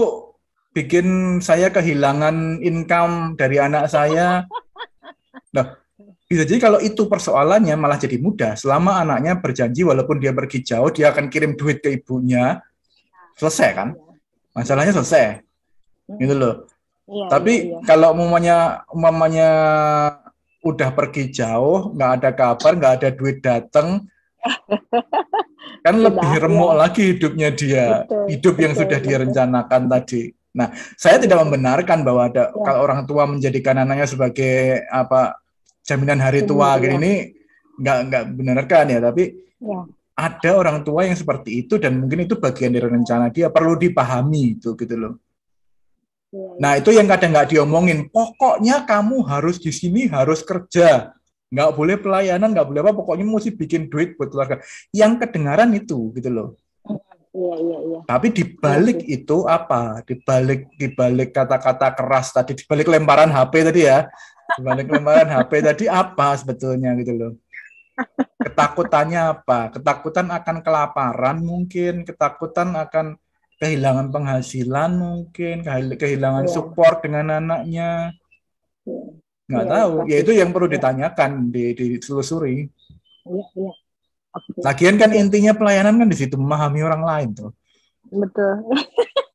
bikin saya kehilangan income dari anak saya. Nah, bisa jadi kalau itu persoalannya malah jadi mudah. Selama anaknya berjanji walaupun dia pergi jauh, dia akan kirim duit ke ibunya. Selesai kan? Masalahnya selesai. Gitu loh. Iya, Tapi iya, iya. kalau umumnya umumnya udah pergi jauh, nggak ada kabar, nggak ada duit datang, kan lebih remuk ya. lagi hidupnya dia, betul, hidup yang betul, sudah betul. direncanakan tadi. Nah, saya tidak membenarkan bahwa ada ya. kalau orang tua menjadikan anaknya sebagai apa jaminan hari tua ya. ini nggak nggak benarkan ya, tapi ya. ada orang tua yang seperti itu dan mungkin itu bagian dari rencana dia perlu dipahami itu gitu loh. Iya, iya. Nah itu yang kadang nggak diomongin. Pokoknya kamu harus di sini harus kerja, nggak boleh pelayanan, nggak boleh apa. Pokoknya mesti bikin duit buat keluarga. Yang kedengaran itu gitu loh. Iya iya iya. Tapi dibalik iya, itu apa? Dibalik dibalik kata-kata keras tadi, dibalik lemparan HP tadi ya, dibalik lemparan HP tadi apa sebetulnya gitu loh? Ketakutannya apa? Ketakutan akan kelaparan mungkin, ketakutan akan kehilangan penghasilan mungkin kehilangan ya. support dengan anaknya iya. nggak ya, tahu ya itu yang perlu iya. ditanyakan di ditelusuri ya, ya. Okay. lagian kan intinya pelayanan kan di situ memahami orang lain tuh betul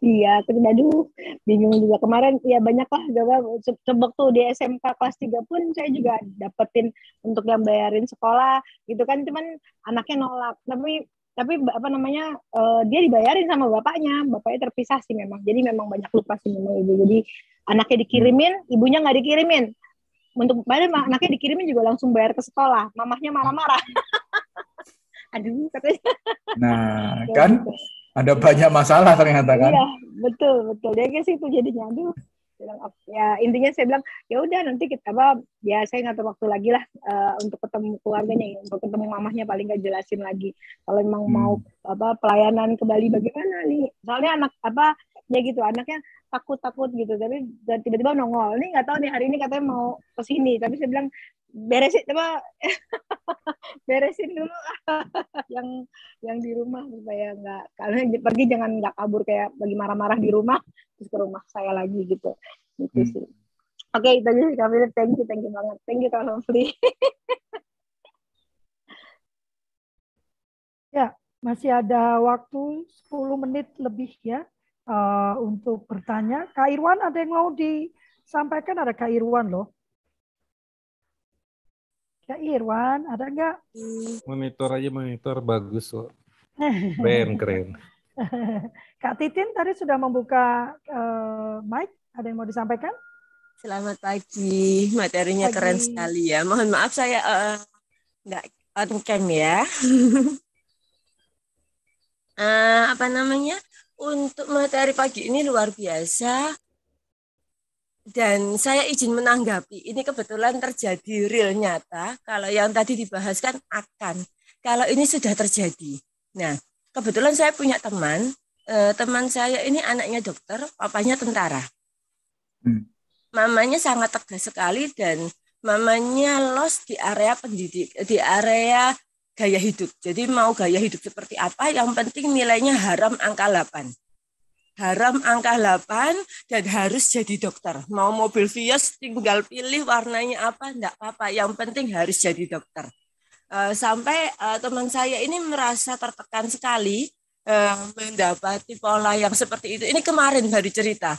Iya, terus aduh bingung juga. Kemarin ya banyak lah coba coba tuh di SMK kelas 3 pun saya juga dapetin untuk yang bayarin sekolah gitu kan cuman anaknya nolak. Tapi tapi apa namanya uh, dia dibayarin sama bapaknya. Bapaknya terpisah sih memang. Jadi memang banyak lupa sih memang ibu. Jadi anaknya dikirimin ibunya nggak dikirimin. Untuk padahal anaknya dikirimin juga langsung bayar ke sekolah. Mamahnya marah-marah aduh katanya. Nah kan. Ada banyak masalah ternyata kan? Iya betul betul. Dia kayak situ jadinya aduh bilang ya intinya saya bilang ya udah nanti kita apa ya saya ngatur waktu lagi lah uh, untuk ketemu keluarganya untuk ketemu mamahnya paling gak jelasin lagi kalau memang hmm. mau apa pelayanan ke Bali bagaimana nih. Soalnya anak apa ya gitu. Anaknya takut takut gitu. Tapi tiba-tiba nongol. Nih nggak tahu nih hari ini katanya mau ke sini tapi saya bilang beresin coba. Beresin dulu. Yang yang di rumah supaya nggak kalau pergi jangan nggak kabur kayak lagi marah-marah di rumah terus ke rumah saya lagi gitu. Gitu hmm. sih. Oke okay, itu aja sih kami thank you thank you banget. Thank you kalau free ya masih ada waktu 10 menit lebih ya uh, untuk bertanya Kak Irwan ada yang mau disampaikan ada Kak Irwan loh Kak Irwan, ada nggak? Monitor aja monitor bagus kok. Keren, keren. Kak Titin tadi sudah membuka uh, mic. Ada yang mau disampaikan? Selamat pagi, materinya pagi. keren sekali ya. Mohon maaf saya uh, nggak on cam ya. uh, apa namanya? Untuk materi pagi ini luar biasa. Dan saya izin menanggapi, ini kebetulan terjadi real nyata. Kalau yang tadi dibahas kan akan. Kalau ini sudah terjadi. Nah, kebetulan saya punya teman, eh, teman saya ini anaknya dokter, papanya tentara. Hmm mamanya sangat tegas sekali dan mamanya lost di area pendidik di area gaya hidup. Jadi mau gaya hidup seperti apa yang penting nilainya haram angka 8. Haram angka 8 dan harus jadi dokter. Mau mobil Vios tinggal pilih warnanya apa enggak apa-apa, yang penting harus jadi dokter. Uh, sampai uh, teman saya ini merasa tertekan sekali uh, mendapati pola yang seperti itu. Ini kemarin baru cerita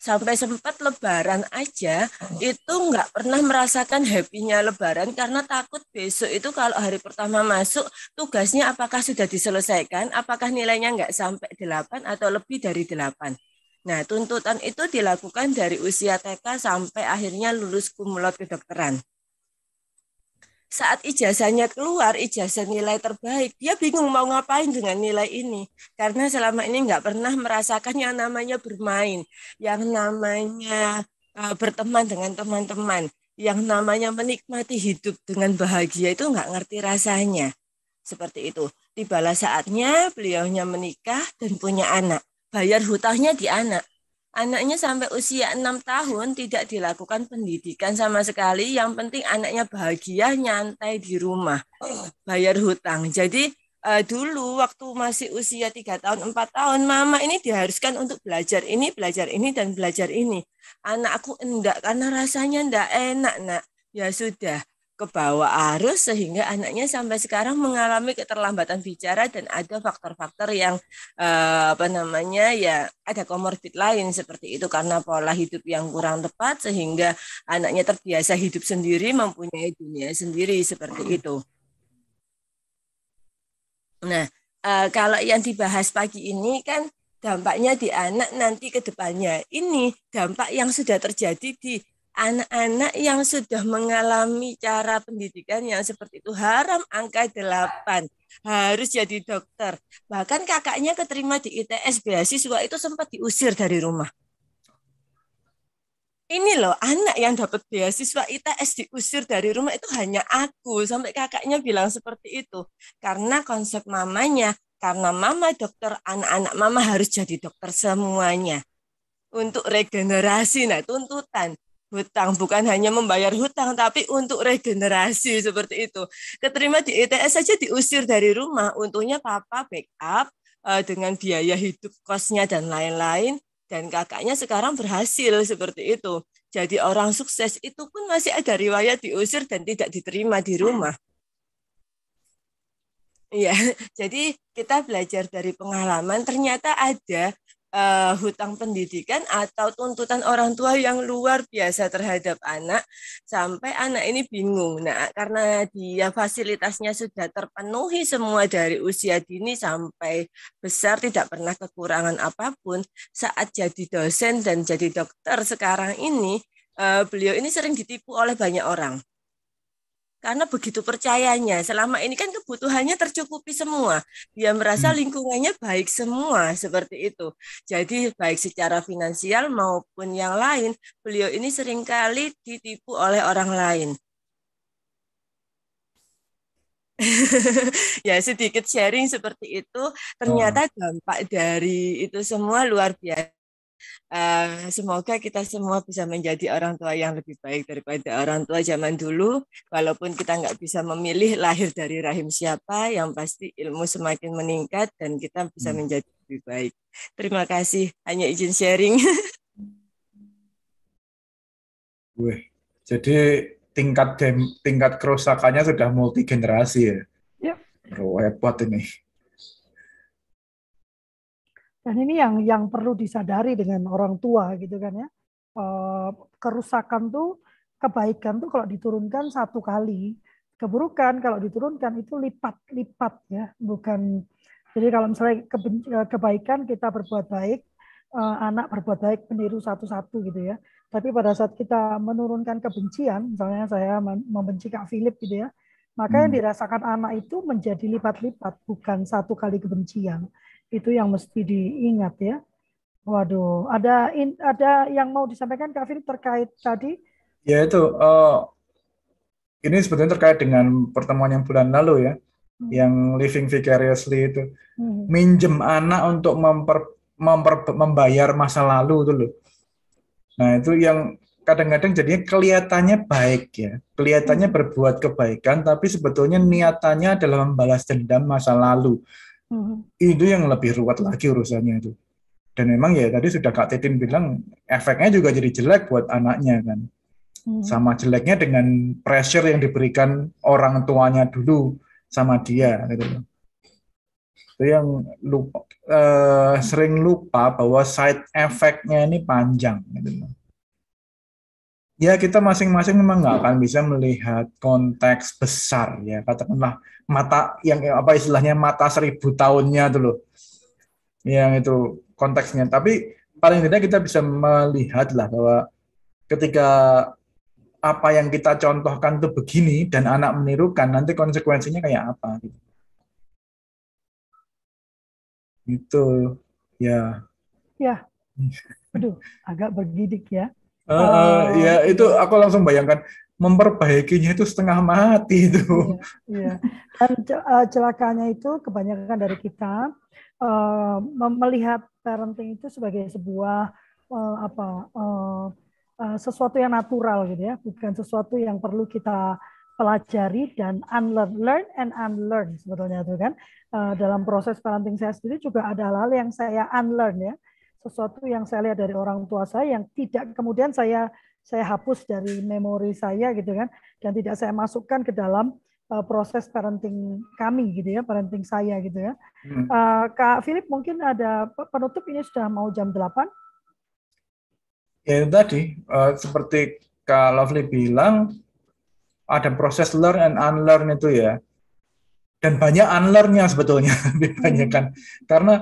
sampai sempat lebaran aja itu nggak pernah merasakan happy-nya lebaran karena takut besok itu kalau hari pertama masuk tugasnya apakah sudah diselesaikan, apakah nilainya nggak sampai 8 atau lebih dari 8. Nah, tuntutan itu dilakukan dari usia TK sampai akhirnya lulus kumulot kedokteran saat ijazahnya keluar, ijazah nilai terbaik, dia bingung mau ngapain dengan nilai ini. Karena selama ini nggak pernah merasakan yang namanya bermain, yang namanya uh, berteman dengan teman-teman, yang namanya menikmati hidup dengan bahagia itu nggak ngerti rasanya. Seperti itu. Tibalah saatnya beliaunya menikah dan punya anak. Bayar hutangnya di anak anaknya sampai usia enam tahun tidak dilakukan pendidikan sama sekali. Yang penting anaknya bahagia, nyantai di rumah, bayar hutang. Jadi uh, dulu waktu masih usia tiga tahun, empat tahun, mama ini diharuskan untuk belajar ini, belajar ini, dan belajar ini. Anakku enggak karena rasanya enggak enak, nak. Ya sudah, ke bawah arus sehingga anaknya sampai sekarang mengalami keterlambatan bicara dan ada faktor-faktor yang uh, apa namanya ya ada komorbid lain seperti itu karena pola hidup yang kurang tepat sehingga anaknya terbiasa hidup sendiri mempunyai dunia sendiri seperti itu. Nah, uh, kalau yang dibahas pagi ini kan dampaknya di anak nanti ke depannya. Ini dampak yang sudah terjadi di anak-anak yang sudah mengalami cara pendidikan yang seperti itu haram angka 8 harus jadi dokter. Bahkan kakaknya keterima di ITS beasiswa itu sempat diusir dari rumah. Ini loh anak yang dapat beasiswa ITS diusir dari rumah itu hanya aku. Sampai kakaknya bilang seperti itu. Karena konsep mamanya karena mama dokter anak-anak mama harus jadi dokter semuanya. Untuk regenerasi nah tuntutan hutang bukan hanya membayar hutang tapi untuk regenerasi seperti itu. Keterima di ITS saja diusir dari rumah. Untungnya papa backup uh, dengan biaya hidup kosnya dan lain-lain. Dan kakaknya sekarang berhasil seperti itu. Jadi orang sukses itu pun masih ada riwayat diusir dan tidak diterima di rumah. Iya, jadi kita belajar dari pengalaman. Ternyata ada uh, hutang pendidikan atau tuntutan orang tua yang luar biasa terhadap anak sampai anak ini bingung. Nah, karena dia fasilitasnya sudah terpenuhi semua dari usia dini sampai besar tidak pernah kekurangan apa pun saat jadi dosen dan jadi dokter sekarang ini uh, beliau ini sering ditipu oleh banyak orang karena begitu percayanya. Selama ini kan kebutuhannya tercukupi semua. Dia merasa hmm. lingkungannya baik semua seperti itu. Jadi baik secara finansial maupun yang lain beliau ini sering kali ditipu oleh orang lain. Ya sedikit sharing seperti itu. Ternyata oh. dampak dari itu semua luar biasa Uh, semoga kita semua bisa menjadi orang tua yang lebih baik daripada orang tua zaman dulu. Walaupun kita nggak bisa memilih lahir dari rahim siapa, yang pasti ilmu semakin meningkat dan kita bisa hmm. menjadi lebih baik. Terima kasih. Hanya izin sharing. Wih, jadi tingkat tingkat kerusakannya sudah multi generasi ya. Ya. Hebat ini. Dan ini yang yang perlu disadari dengan orang tua gitu kan ya. Eh, kerusakan tuh kebaikan tuh kalau diturunkan satu kali, keburukan kalau diturunkan itu lipat-lipat ya, bukan jadi kalau misalnya eh, kebaikan kita berbuat baik, eh, anak berbuat baik meniru satu-satu gitu ya. Tapi pada saat kita menurunkan kebencian, misalnya saya membenci Kak Philip gitu ya, maka yang hmm. dirasakan anak itu menjadi lipat-lipat, bukan satu kali kebencian. Itu yang mesti diingat ya. Waduh, ada in, ada yang mau disampaikan Kak Philip terkait tadi? Ya itu, uh, ini sebetulnya terkait dengan pertemuan yang bulan lalu ya, hmm. yang living vicariously itu, hmm. minjem anak untuk memper, memper, membayar masa lalu itu loh Nah, itu yang kadang-kadang jadinya kelihatannya baik ya. Kelihatannya hmm. berbuat kebaikan tapi sebetulnya niatannya adalah membalas dendam masa lalu. Hmm. Itu yang lebih ruwet lagi urusannya itu. Dan memang ya tadi sudah Kak Titin bilang efeknya juga jadi jelek buat anaknya kan. Hmm. Sama jeleknya dengan pressure yang diberikan orang tuanya dulu sama dia gitu Itu yang lupa uh, sering lupa bahwa side effect-nya ini panjang gitu Ya kita masing-masing memang nggak akan bisa melihat konteks besar ya. Katakanlah mata yang apa istilahnya mata seribu tahunnya dulu yang itu konteksnya. Tapi paling tidak kita bisa melihat lah bahwa ketika apa yang kita contohkan itu begini dan anak menirukan nanti konsekuensinya kayak apa? Gitu itu ya. Ya. Aduh agak bergidik ya uh, uh, ya itu aku langsung bayangkan memperbaikinya itu setengah mati itu. Iya, iya. dan uh, celakanya itu kebanyakan dari kita uh, melihat parenting itu sebagai sebuah uh, apa uh, uh, sesuatu yang natural gitu ya bukan sesuatu yang perlu kita pelajari dan unlearn, learn and unlearn sebetulnya itu kan. Uh, dalam proses parenting saya sendiri juga ada hal-hal yang saya unlearn ya sesuatu yang saya lihat dari orang tua saya yang tidak kemudian saya saya hapus dari memori saya gitu kan dan tidak saya masukkan ke dalam uh, proses parenting kami gitu ya parenting saya gitu ya hmm. uh, Kak Philip mungkin ada penutup ini sudah mau jam 8 ya tadi uh, seperti Kak Lovely bilang ada proses learn and unlearn itu ya. Dan banyak unlearn-nya sebetulnya dibanyakan. Hmm. Karena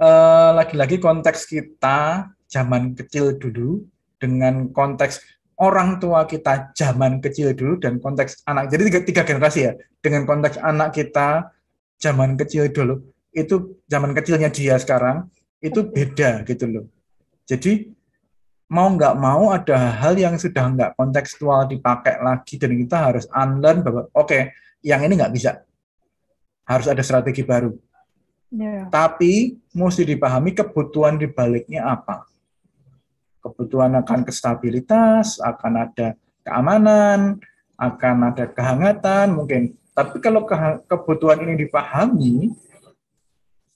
uh, lagi-lagi konteks kita zaman kecil dulu dengan konteks orang tua kita zaman kecil dulu dan konteks anak. Jadi tiga, tiga generasi ya. Dengan konteks anak kita zaman kecil dulu itu zaman kecilnya dia sekarang itu beda gitu loh. Jadi mau nggak mau ada hal yang sudah nggak kontekstual dipakai lagi dan kita harus unlearn bahwa oke okay, yang ini nggak bisa harus ada strategi baru yeah. tapi mesti dipahami kebutuhan di baliknya apa kebutuhan akan kestabilitas akan ada keamanan akan ada kehangatan mungkin tapi kalau ke kebutuhan ini dipahami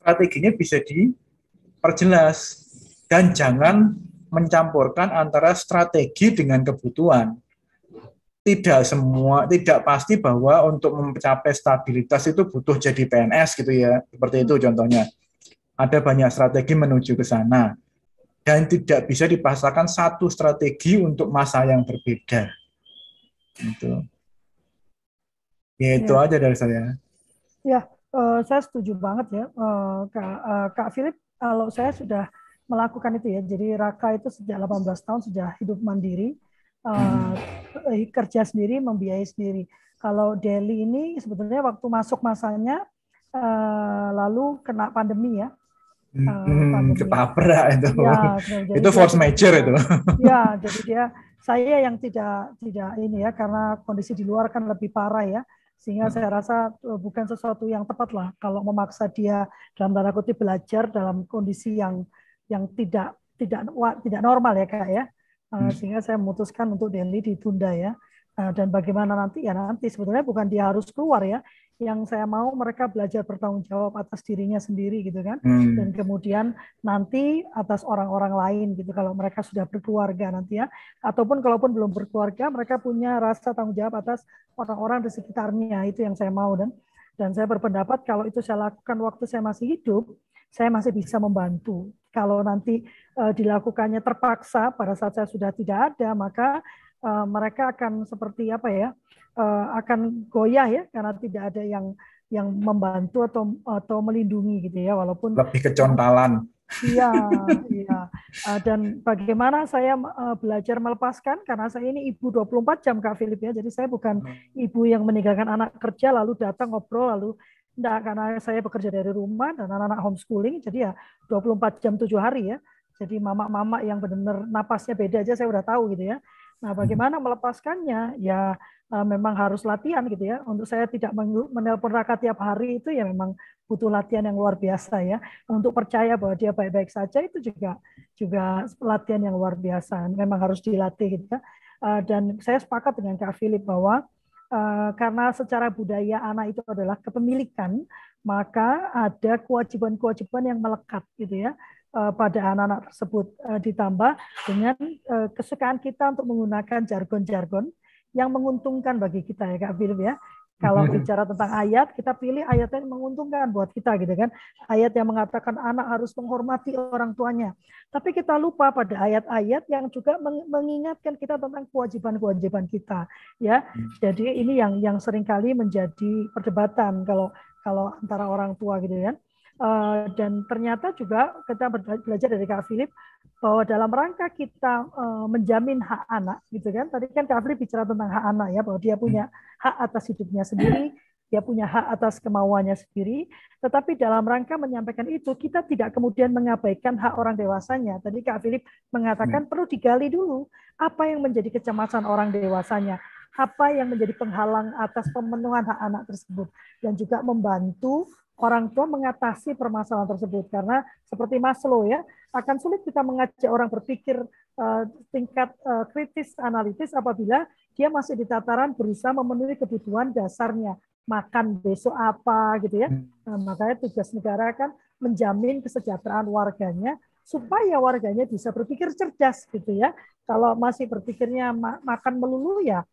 strateginya bisa diperjelas dan jangan mencampurkan antara strategi dengan kebutuhan. Tidak semua, tidak pasti bahwa untuk mencapai stabilitas itu butuh jadi PNS gitu ya. Seperti itu contohnya. Ada banyak strategi menuju ke sana. Dan tidak bisa dipasarkan satu strategi untuk masa yang berbeda. Itu. Ya itu ya. aja dari saya. Ya, uh, saya setuju banget ya, uh, Kak, uh, Kak Philip. Kalau saya sudah melakukan itu ya. Jadi Raka itu sejak 18 tahun sudah hidup mandiri, uh, kerja sendiri, membiayai sendiri. Kalau Delhi ini sebetulnya waktu masuk masanya uh, lalu kena pandemi ya. Uh, ketabrak itu. Ya, itu force major itu. Ya, jadi dia saya yang tidak tidak ini ya karena kondisi di luar kan lebih parah ya sehingga saya rasa bukan sesuatu yang tepat lah kalau memaksa dia dalam tanda kutip belajar dalam kondisi yang yang tidak tidak tidak normal ya kak ya uh, sehingga saya memutuskan untuk Delhi ditunda ya. Uh, dan bagaimana nanti? Ya nanti sebetulnya bukan dia harus keluar ya. Yang saya mau mereka belajar bertanggung jawab atas dirinya sendiri gitu kan. Hmm. dan kemudian nanti atas orang-orang lain gitu kalau mereka sudah berkeluarga nanti ya. Ataupun kalaupun belum berkeluarga mereka punya rasa tanggung jawab atas orang-orang di sekitarnya. Itu yang saya mau dan. Dan saya berpendapat kalau itu saya lakukan waktu saya masih hidup saya masih bisa membantu kalau nanti uh, dilakukannya terpaksa pada saat saya sudah tidak ada, maka uh, mereka akan seperti apa ya? Uh, akan goyah ya karena tidak ada yang yang membantu atau atau melindungi gitu ya walaupun lebih kecontalan Iya, iya. Uh, dan bagaimana saya uh, belajar melepaskan karena saya ini ibu 24 jam Kak Philip ya. Jadi saya bukan ibu yang meninggalkan anak kerja lalu datang ngobrol lalu enggak karena saya bekerja dari rumah dan anak-anak homeschooling jadi ya 24 jam 7 hari ya. Jadi mama-mama yang benar-benar napasnya beda aja saya udah tahu gitu ya. Nah, bagaimana melepaskannya? Ya uh, memang harus latihan gitu ya. Untuk saya tidak menelpon Raka tiap hari itu ya memang butuh latihan yang luar biasa ya. Untuk percaya bahwa dia baik-baik saja itu juga juga latihan yang luar biasa. Memang harus dilatih gitu ya. Uh, dan saya sepakat dengan Kak Philip bahwa karena secara budaya anak itu adalah kepemilikan, maka ada kewajiban-kewajiban yang melekat gitu ya pada anak-anak tersebut ditambah dengan kesukaan kita untuk menggunakan jargon-jargon yang menguntungkan bagi kita ya Kak Philip ya. Kalau bicara tentang ayat, kita pilih ayat yang menguntungkan buat kita gitu kan. Ayat yang mengatakan anak harus menghormati orang tuanya. Tapi kita lupa pada ayat-ayat yang juga mengingatkan kita tentang kewajiban-kewajiban kita, ya. Mm. Jadi ini yang yang sering kali menjadi perdebatan kalau kalau antara orang tua gitu kan. Uh, dan ternyata juga kita belajar dari Kak Philip bahwa dalam rangka kita uh, menjamin hak anak gitu kan? Tadi kan Kak Afri bicara tentang hak anak ya bahwa dia punya hak atas hidupnya sendiri dia punya hak atas kemauannya sendiri. Tetapi dalam rangka menyampaikan itu kita tidak kemudian mengabaikan hak orang dewasanya. Tadi Kak Philip mengatakan hmm. perlu digali dulu apa yang menjadi kecemasan orang dewasanya apa yang menjadi penghalang atas pemenuhan hak anak tersebut dan juga membantu orang tua mengatasi permasalahan tersebut. Karena seperti Maslow ya akan sulit kita mengajak orang berpikir uh, tingkat uh, kritis analitis apabila dia masih di tataran berusaha memenuhi kebutuhan dasarnya. Makan besok apa gitu ya. Nah, makanya tugas negara kan menjamin kesejahteraan warganya supaya warganya bisa berpikir cerdas gitu ya. Kalau masih berpikirnya ma makan melulu ya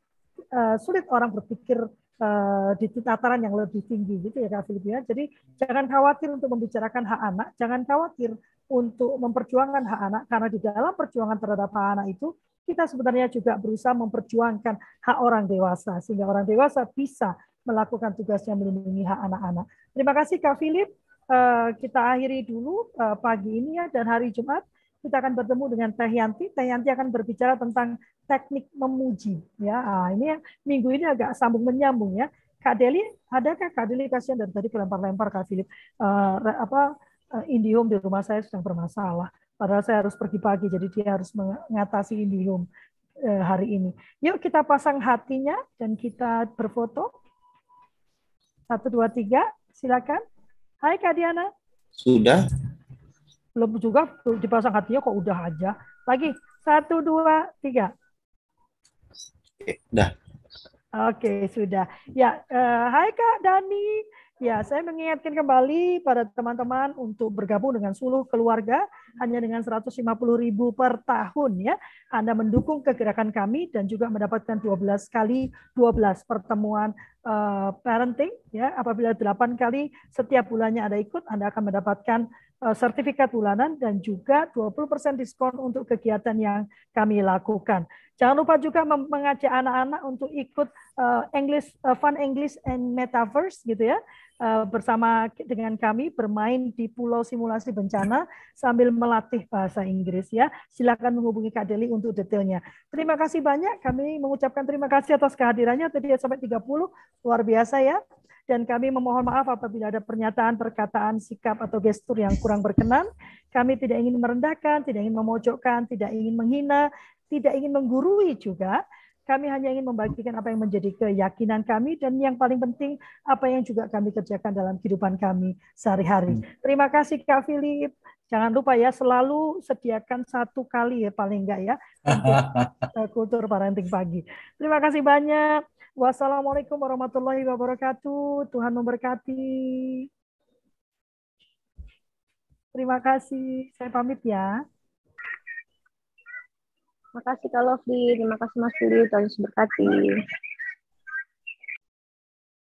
uh, sulit orang berpikir uh, di tataran yang lebih tinggi gitu ya Kak Filip ya. Jadi jangan khawatir untuk membicarakan hak anak, jangan khawatir untuk memperjuangkan hak anak karena di dalam perjuangan terhadap hak anak itu kita sebenarnya juga berusaha memperjuangkan hak orang dewasa sehingga orang dewasa bisa melakukan tugasnya melindungi hak anak-anak. Terima kasih Kak Philip. Uh, kita akhiri dulu uh, pagi ini ya dan hari Jumat kita akan bertemu dengan Teh Yanti. Teh Yanti akan berbicara tentang teknik memuji. Ya, nah, ini minggu ini agak sambung menyambung ya. Kak Deli, adakah Kak Deli kasihan dari tadi kelempar-lempar Kak Philip uh, apa uh, IndiHome di rumah saya sedang bermasalah. Padahal saya harus pergi pagi, jadi dia harus mengatasi IndiHome uh, hari ini. Yuk kita pasang hatinya dan kita berfoto. Satu, dua, tiga. Silakan. Hai Kak Diana. Sudah belum juga dipasang hatinya kok udah aja. Lagi satu dua tiga. Dah. Oke sudah. Ya, uh, Hai Kak Dani. Ya, saya mengingatkan kembali pada teman-teman untuk bergabung dengan Suluh Keluarga hanya dengan 150 ribu per tahun ya. Anda mendukung kegerakan kami dan juga mendapatkan 12 kali 12 pertemuan uh, parenting ya. Apabila 8 kali setiap bulannya Anda ikut, Anda akan mendapatkan Eh, sertifikat bulanan dan juga 20% diskon untuk kegiatan yang kami lakukan. Jangan lupa juga mengajak anak-anak untuk ikut uh, English uh, Fun English and Metaverse gitu ya. Uh, bersama dengan kami bermain di Pulau Simulasi Bencana sambil melatih bahasa Inggris ya. Silakan menghubungi Kak Deli untuk detailnya. Terima kasih banyak. Kami mengucapkan terima kasih atas kehadirannya tadi sampai 30 luar biasa ya dan kami memohon maaf apabila ada pernyataan, perkataan, sikap atau gestur yang kurang berkenan. Kami tidak ingin merendahkan, tidak ingin memojokkan, tidak ingin menghina, tidak ingin menggurui juga. Kami hanya ingin membagikan apa yang menjadi keyakinan kami dan yang paling penting apa yang juga kami kerjakan dalam kehidupan kami sehari-hari. Terima kasih Kak Philip. Jangan lupa ya selalu sediakan satu kali ya paling enggak ya untuk kultur parenting pagi. Terima kasih banyak. Wassalamualaikum warahmatullahi wabarakatuh. Tuhan memberkati. Terima kasih. Saya pamit ya. Terima kasih Kak Lovely. Terima kasih Mas Lili. Tuhan memberkati.